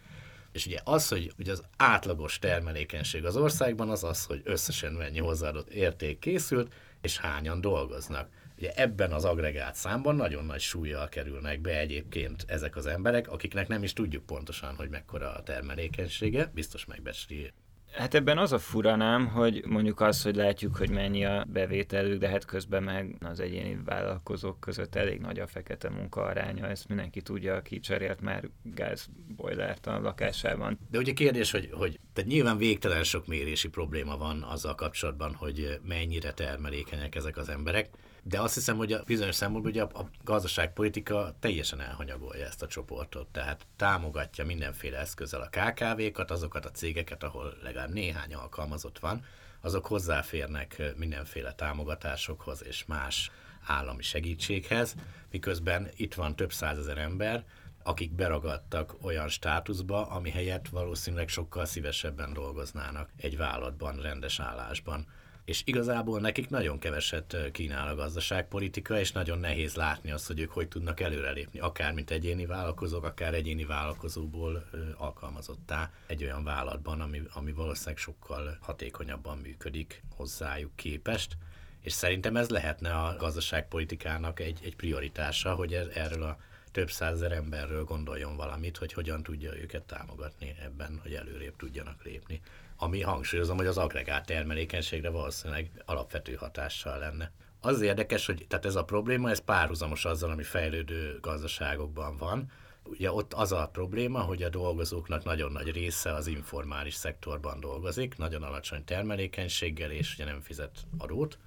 És ugye az, hogy ugye az átlagos termelékenység az országban az az, hogy összesen mennyi hozzáadott érték készült, és hányan dolgoznak. Ugye ebben az agregált számban nagyon nagy súlyjal kerülnek be egyébként ezek az emberek, akiknek nem is tudjuk pontosan, hogy mekkora a termelékenysége, biztos megbecsli Hát ebben az a furanám, hogy mondjuk az, hogy látjuk, hogy mennyi a bevételük, de hát közben meg az egyéni vállalkozók között elég nagy a fekete munka aránya, ezt mindenki tudja, aki cserélt már gázbojlert a lakásában. De ugye kérdés, hogy, hogy tehát nyilván végtelen sok mérési probléma van azzal kapcsolatban, hogy mennyire termelékenyek ezek az emberek de azt hiszem, hogy a bizonyos szempontból ugye a, a gazdaságpolitika teljesen elhanyagolja ezt a csoportot, tehát támogatja mindenféle eszközzel a KKV-kat, azokat a cégeket, ahol legalább néhány alkalmazott van, azok hozzáférnek mindenféle támogatásokhoz és más állami segítséghez, miközben itt van több százezer ember, akik beragadtak olyan státuszba, ami helyett valószínűleg sokkal szívesebben dolgoznának egy vállalatban, rendes állásban és igazából nekik nagyon keveset kínál a gazdaságpolitika, és nagyon nehéz látni azt, hogy ők hogy tudnak előrelépni, akár mint egyéni vállalkozók, akár egyéni vállalkozóból alkalmazottá egy olyan vállalatban, ami, ami valószínűleg sokkal hatékonyabban működik hozzájuk képest, és szerintem ez lehetne a gazdaságpolitikának egy, egy prioritása, hogy er, erről a több százezer emberről gondoljon valamit, hogy hogyan tudja őket támogatni ebben, hogy előrébb tudjanak lépni ami hangsúlyozom, hogy az agregált termelékenységre valószínűleg alapvető hatással lenne. Az érdekes, hogy tehát ez a probléma, ez párhuzamos azzal, ami fejlődő gazdaságokban van. Ugye ott az a probléma, hogy a dolgozóknak nagyon nagy része az informális szektorban dolgozik, nagyon alacsony termelékenységgel, és ugye nem fizet adót,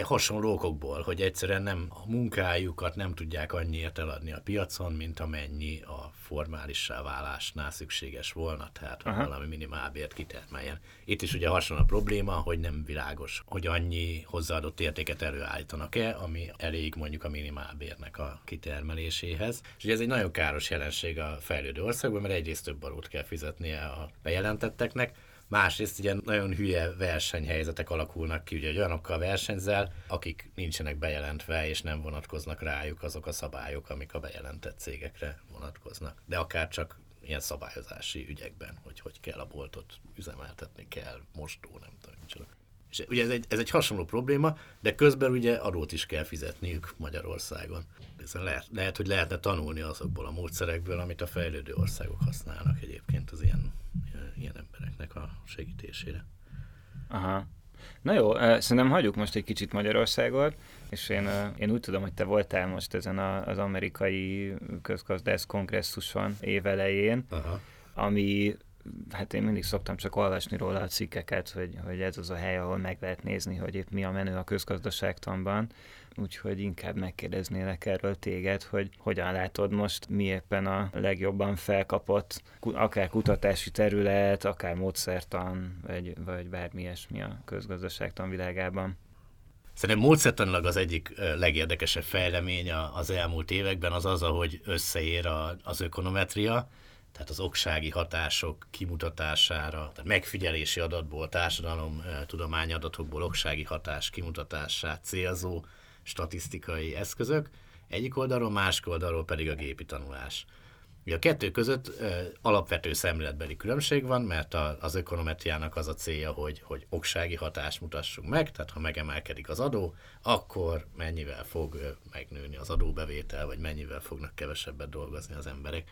hasonló okokból, hogy egyszerűen nem a munkájukat nem tudják annyiért eladni a piacon, mint amennyi a formálissá válásnál szükséges volna, tehát hogy valami minimálbért kitermeljen. Itt is ugye hasonló a probléma, hogy nem világos, hogy annyi hozzáadott értéket előállítanak-e, ami elég mondjuk a minimálbérnek a kitermeléséhez. És ugye ez egy nagyon káros jelenség a fejlődő országban, mert egyrészt több adót kell fizetnie a bejelentetteknek, Másrészt ugye nagyon hülye versenyhelyzetek alakulnak ki, ugye olyanokkal versenyzel, akik nincsenek bejelentve, és nem vonatkoznak rájuk azok a szabályok, amik a bejelentett cégekre vonatkoznak. De akár csak ilyen szabályozási ügyekben, hogy hogy kell a boltot üzemeltetni kell, mostó, nem tudom, micsoda. És ugye ez egy, ez egy hasonló probléma, de közben ugye adót is kell fizetniük Magyarországon. Hiszen lehet, lehet, hogy lehetne tanulni azokból a módszerekből, amit a fejlődő országok használnak egyébként az ilyen, ilyen embereknek a segítésére. Aha. Na jó, szerintem hagyjuk most egy kicsit Magyarországot, és én, én úgy tudom, hogy te voltál most ezen az amerikai közgazdász kongresszuson évelején, Aha. ami hát én mindig szoktam csak olvasni róla a cikkeket, hogy, hogy ez az a hely, ahol meg lehet nézni, hogy itt mi a menő a közgazdaságtanban, úgyhogy inkább megkérdeznélek erről téged, hogy hogyan látod most, mi éppen a legjobban felkapott, akár kutatási terület, akár módszertan, vagy, vagy bármi ilyesmi a közgazdaságtan világában. Szerintem módszertanilag az egyik legérdekesebb fejlemény az elmúlt években az az, ahogy összeér az ökonometria, tehát az oksági hatások kimutatására, tehát megfigyelési adatból, társadalom tudományi adatokból oksági hatás kimutatását célzó statisztikai eszközök, egyik oldalról, másik oldalról pedig a gépi tanulás. Ugye a kettő között ö, alapvető szemléletbeli különbség van, mert a, az ökonometriának az a célja, hogy, hogy oksági hatást mutassunk meg, tehát ha megemelkedik az adó, akkor mennyivel fog megnőni az adóbevétel, vagy mennyivel fognak kevesebbet dolgozni az emberek.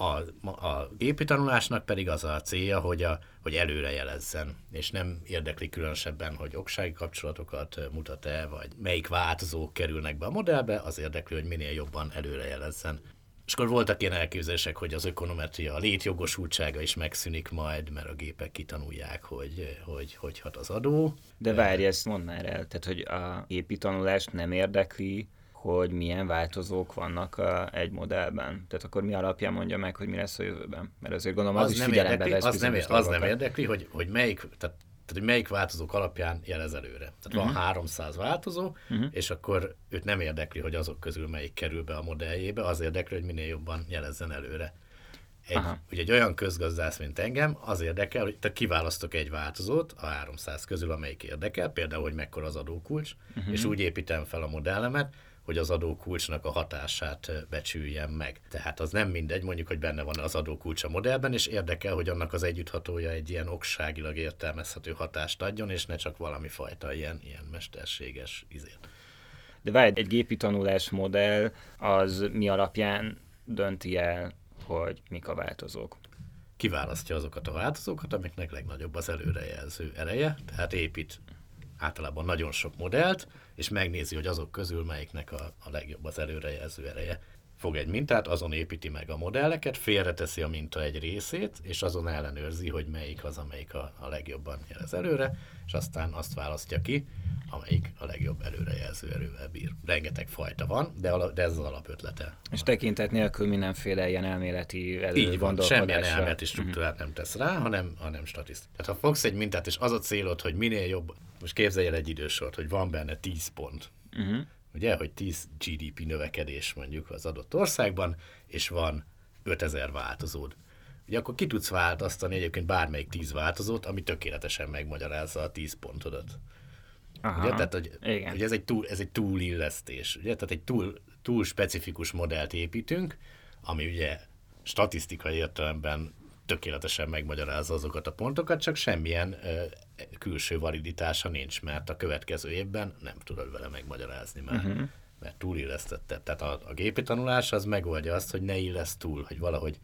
A, a gépi tanulásnak pedig az a célja, hogy, a, hogy előrejelezzen, és nem érdekli különösebben, hogy oksági kapcsolatokat mutat-e, vagy melyik változók kerülnek be a modellbe, az érdekli, hogy minél jobban előrejelezzen. És akkor voltak ilyen elképzelések, hogy az ökonometria, létjogosultsága is megszűnik majd, mert a gépek kitanulják, hogy hogy, hogy hat az adó. De várj, ezt mondd már el, tehát hogy a gépi tanulást nem érdekli, hogy milyen változók vannak a, egy modellben. Tehát akkor mi alapján mondja meg, hogy mi lesz a jövőben? Mert azért gondolom az, az is nem figyelembe érdekli, vesz az nem, az nem érdekli, hogy, hogy melyik, tehát tehát, hogy melyik változók alapján jelez előre. Tehát uh-huh. van 300 mhm. változó, uh-huh. és akkor őt nem érdekli, hogy azok közül melyik kerül be a modelljébe, az érdekli, hogy minél jobban jelezzen előre. Egy, ugye egy olyan közgazdász, mint engem, az érdekel, hogy te kiválasztok egy változót a 300 közül, amelyik érdekel, például, hogy mekkora az adókulcs, uh-huh. és úgy építem fel a modellemet, hogy az adókulcsnak a hatását becsüljem meg. Tehát az nem mindegy, mondjuk, hogy benne van az adókulcs a modellben, és érdekel, hogy annak az együtthatója egy ilyen okságilag értelmezhető hatást adjon, és ne csak valami fajta ilyen, ilyen mesterséges izét. De várj, egy gépi tanulás modell az mi alapján dönti el, hogy mik a változók? Kiválasztja azokat a változókat, amiknek legnagyobb az előrejelző ereje, tehát épít általában nagyon sok modellt, és megnézi, hogy azok közül melyiknek a, a legjobb az előrejelző ereje. Fog egy mintát, azon építi meg a modelleket, félreteszi a minta egy részét, és azon ellenőrzi, hogy melyik az, amelyik a, a legjobban jelez előre, és aztán azt választja ki, amelyik a legjobb előrejelző erővel bír. Rengeteg fajta van, de, ala, de ez az alapötlete. És tekintet nélkül mindenféle ilyen elméleti Így van, semmilyen elméleti struktúrát uh-huh. nem tesz rá, hanem, hanem statisztikai. Tehát ha fogsz egy mintát, és az a célod, hogy minél jobb, most képzelj el egy idősort, hogy van benne 10 pont, uh-huh. Ugye, hogy 10 GDP növekedés mondjuk az adott országban, és van 5000 változód ugye akkor ki tudsz változtani egyébként bármelyik tíz változót, ami tökéletesen megmagyarázza a tíz pontodat. Aha, ugye? Tehát, hogy, igen. hogy ez egy, túl, ez egy túlillesztés. Ugye? Tehát egy túl, túl specifikus modellt építünk, ami ugye statisztikai értelemben tökéletesen megmagyarázza azokat a pontokat, csak semmilyen külső validitása nincs, mert a következő évben nem tudod vele megmagyarázni már. Uh-huh. Mert túlillesztette. Tehát a, a gépi tanulás az megoldja azt, hogy ne illesz túl, hogy valahogy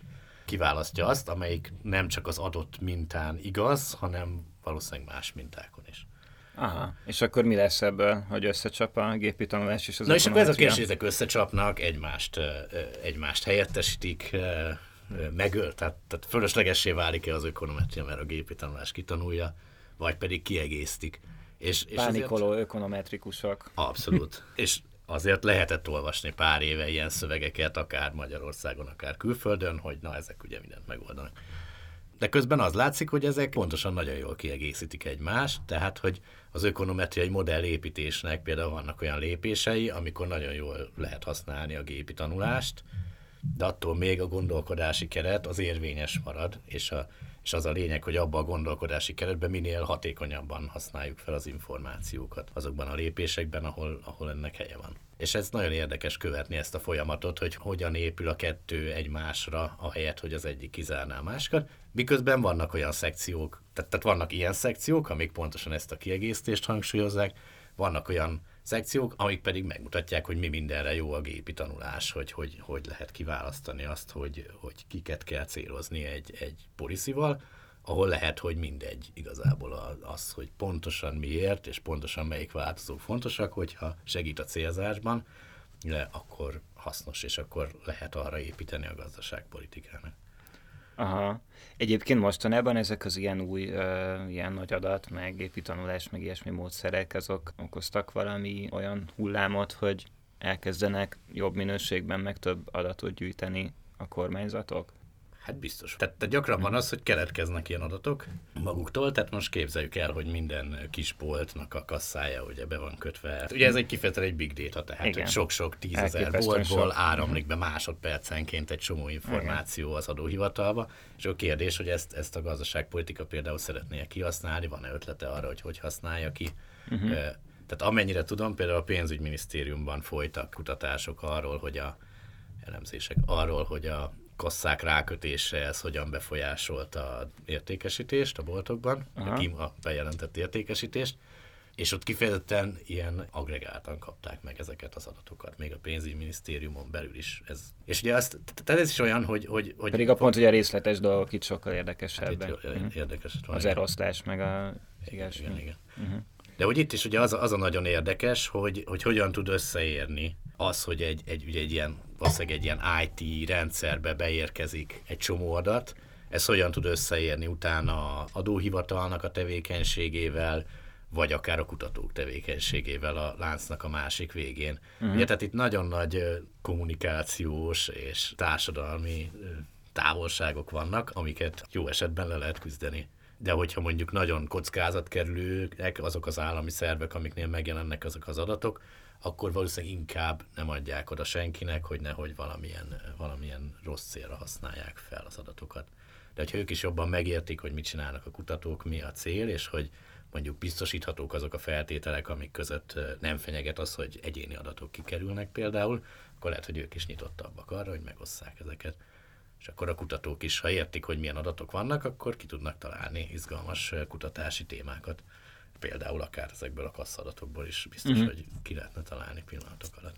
kiválasztja azt, amelyik nem csak az adott mintán igaz, hanem valószínűleg más mintákon is. Aha, és akkor mi lesz ebből, hogy összecsap a gépi tanulás és az Na és akkor ez a kérdés, ezek összecsapnak, egymást, egymást helyettesítik, megöl, tehát, tehát fölöslegessé válik-e az ökonometria, mert a gépi tanulás kitanulja, vagy pedig kiegészítik. És, és Pánikoló azért... ökonometrikusok. Abszolút. és azért lehetett olvasni pár éve ilyen szövegeket, akár Magyarországon, akár külföldön, hogy na, ezek ugye mindent megoldanak. De közben az látszik, hogy ezek pontosan nagyon jól kiegészítik egymást, tehát hogy az ökonometriai modellépítésnek például vannak olyan lépései, amikor nagyon jól lehet használni a gépi tanulást, de attól még a gondolkodási keret az érvényes marad, és, a, és az a lényeg, hogy abban a gondolkodási keretben minél hatékonyabban használjuk fel az információkat azokban a lépésekben, ahol, ahol ennek helye van. És ez nagyon érdekes követni ezt a folyamatot, hogy hogyan épül a kettő egymásra, ahelyett, hogy az egyik kizárná a másikat. Miközben vannak olyan szekciók, tehát, tehát vannak ilyen szekciók, amik pontosan ezt a kiegészítést hangsúlyozzák, vannak olyan szekciók, amik pedig megmutatják, hogy mi mindenre jó a gépi tanulás, hogy hogy, hogy lehet kiválasztani azt, hogy, hogy kiket kell célozni egy, egy policyval, ahol lehet, hogy mindegy igazából az, hogy pontosan miért, és pontosan melyik változók fontosak, hogyha segít a célzásban, le, akkor hasznos, és akkor lehet arra építeni a gazdaságpolitikának. Aha. Egyébként mostanában ezek az ilyen új, uh, ilyen nagy adat, meg gépi tanulás, meg ilyesmi módszerek, azok okoztak valami olyan hullámot, hogy elkezdenek jobb minőségben, meg több adatot gyűjteni a kormányzatok? Hát biztos. Tehát, tehát gyakran van az, hogy keletkeznek ilyen adatok maguktól, tehát most képzeljük el, hogy minden kis boltnak a kasszája ugye be van kötve. Ugye ez egy kifejezetten egy big data, tehát Igen. hogy sok-sok tízezer boltból áramlik be másodpercenként egy csomó információ Igen. az adóhivatalba, és a kérdés, hogy ezt, ezt a gazdaságpolitika például szeretné kihasználni, van-e ötlete arra, hogy hogy használja ki. Uh-huh. Tehát amennyire tudom, például a pénzügyminisztériumban folytak kutatások arról, hogy a elemzések arról, hogy a kasszák rákötése, ez hogyan befolyásolta a értékesítést a boltokban, Aha. a bejelentett értékesítést, és ott kifejezetten ilyen agregáltan kapták meg ezeket az adatokat, még a pénzügyminisztériumon belül is. Ez, és ugye azt, tehát ez is olyan, hogy... hogy, hogy Pedig a pont, hogy a részletes dolgok itt sokkal érdekesebbek. Hát itt mhm. érdekes. Van, az elosztás, meg a... Igen, igen, igen. Uh-huh. De hogy itt is ugye az, az a nagyon érdekes, hogy, hogy hogyan tud összeérni az, hogy egy, egy, ugye egy ilyen, valószínűleg egy ilyen IT rendszerbe beérkezik egy csomó adat, ez hogyan tud összeérni utána a adóhivatalnak a tevékenységével, vagy akár a kutatók tevékenységével a láncnak a másik végén. Uh-huh. Ugye, tehát itt nagyon nagy kommunikációs és társadalmi távolságok vannak, amiket jó esetben le lehet küzdeni. De hogyha mondjuk nagyon kockázatkerülőek azok az állami szervek, amiknél megjelennek azok az adatok, akkor valószínűleg inkább nem adják oda senkinek, hogy nehogy valamilyen, valamilyen rossz célra használják fel az adatokat. De hogyha ők is jobban megértik, hogy mit csinálnak a kutatók, mi a cél, és hogy mondjuk biztosíthatók azok a feltételek, amik között nem fenyeget az, hogy egyéni adatok kikerülnek például, akkor lehet, hogy ők is nyitottabbak arra, hogy megosszák ezeket. És akkor a kutatók is, ha értik, hogy milyen adatok vannak, akkor ki tudnak találni izgalmas kutatási témákat. Például akár ezekből a kasszadatokból is biztos, uh-huh. hogy ki lehetne találni pillanatok alatt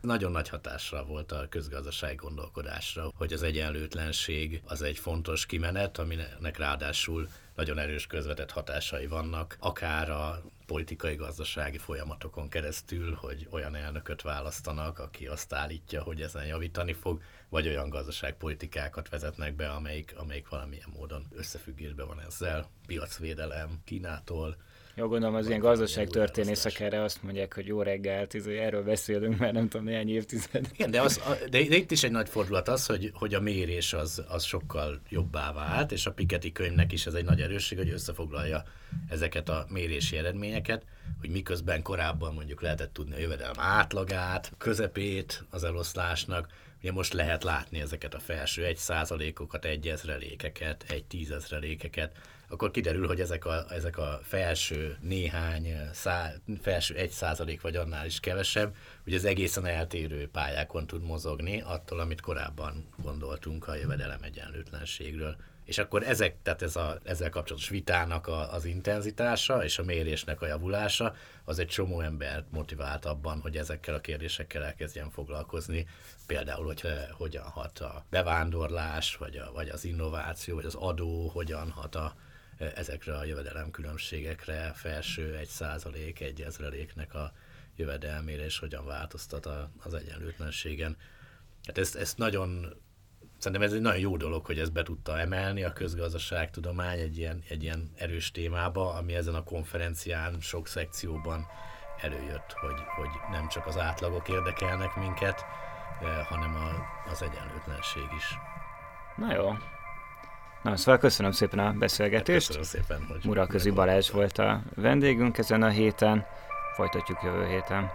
nagyon nagy hatásra volt a közgazdasági gondolkodásra, hogy az egyenlőtlenség az egy fontos kimenet, aminek ráadásul nagyon erős közvetett hatásai vannak, akár a politikai gazdasági folyamatokon keresztül, hogy olyan elnököt választanak, aki azt állítja, hogy ezen javítani fog, vagy olyan gazdaságpolitikákat vezetnek be, amelyik, amelyik valamilyen módon összefüggésben van ezzel. Piacvédelem Kínától, jó, gondolom az ilyen gazdaságtörténészek erre azt mondják, hogy jó reggelt, izé, erről beszélünk mert nem tudom, néhány évtized. Igen, de, az, de, de itt is egy nagy fordulat az, hogy, hogy a mérés az, az sokkal jobbá vált, és a Piketty könyvnek is ez egy nagy erősség, hogy összefoglalja ezeket a mérési eredményeket, hogy miközben korábban mondjuk lehetett tudni a jövedelem átlagát, közepét az eloszlásnak, Ugye most lehet látni ezeket a felső egy százalékokat, egy ezrelékeket, egy tízezrelékeket, akkor kiderül, hogy ezek a, ezek a felső néhány, szá, felső egy százalék vagy annál is kevesebb, hogy az egészen eltérő pályákon tud mozogni attól, amit korábban gondoltunk a jövedelem egyenlőtlenségről. És akkor ezek, tehát ez a, ezzel kapcsolatos vitának a, az intenzitása és a mérésnek a javulása, az egy csomó embert motivált abban, hogy ezekkel a kérdésekkel elkezdjen foglalkozni. Például, hogy hogyan hat a bevándorlás, vagy, a, vagy az innováció, vagy az adó, hogyan hat a, ezekre a jövedelemkülönbségekre, felső egy százalék, egy ezreléknek a jövedelmére, és hogyan változtat a, az egyenlőtlenségen. Hát ezt, ezt nagyon, szerintem ez egy nagyon jó dolog, hogy ezt be tudta emelni a közgazdaságtudomány egy ilyen, egy ilyen erős témába, ami ezen a konferencián sok szekcióban előjött, hogy, hogy nem csak az átlagok érdekelnek minket, eh, hanem a, az egyenlőtlenség is. Na jó, Na, szóval köszönöm szépen a beszélgetést. Köszönöm szépen, hogy Muraközi Balázs volt a vendégünk ezen a héten. Folytatjuk jövő héten.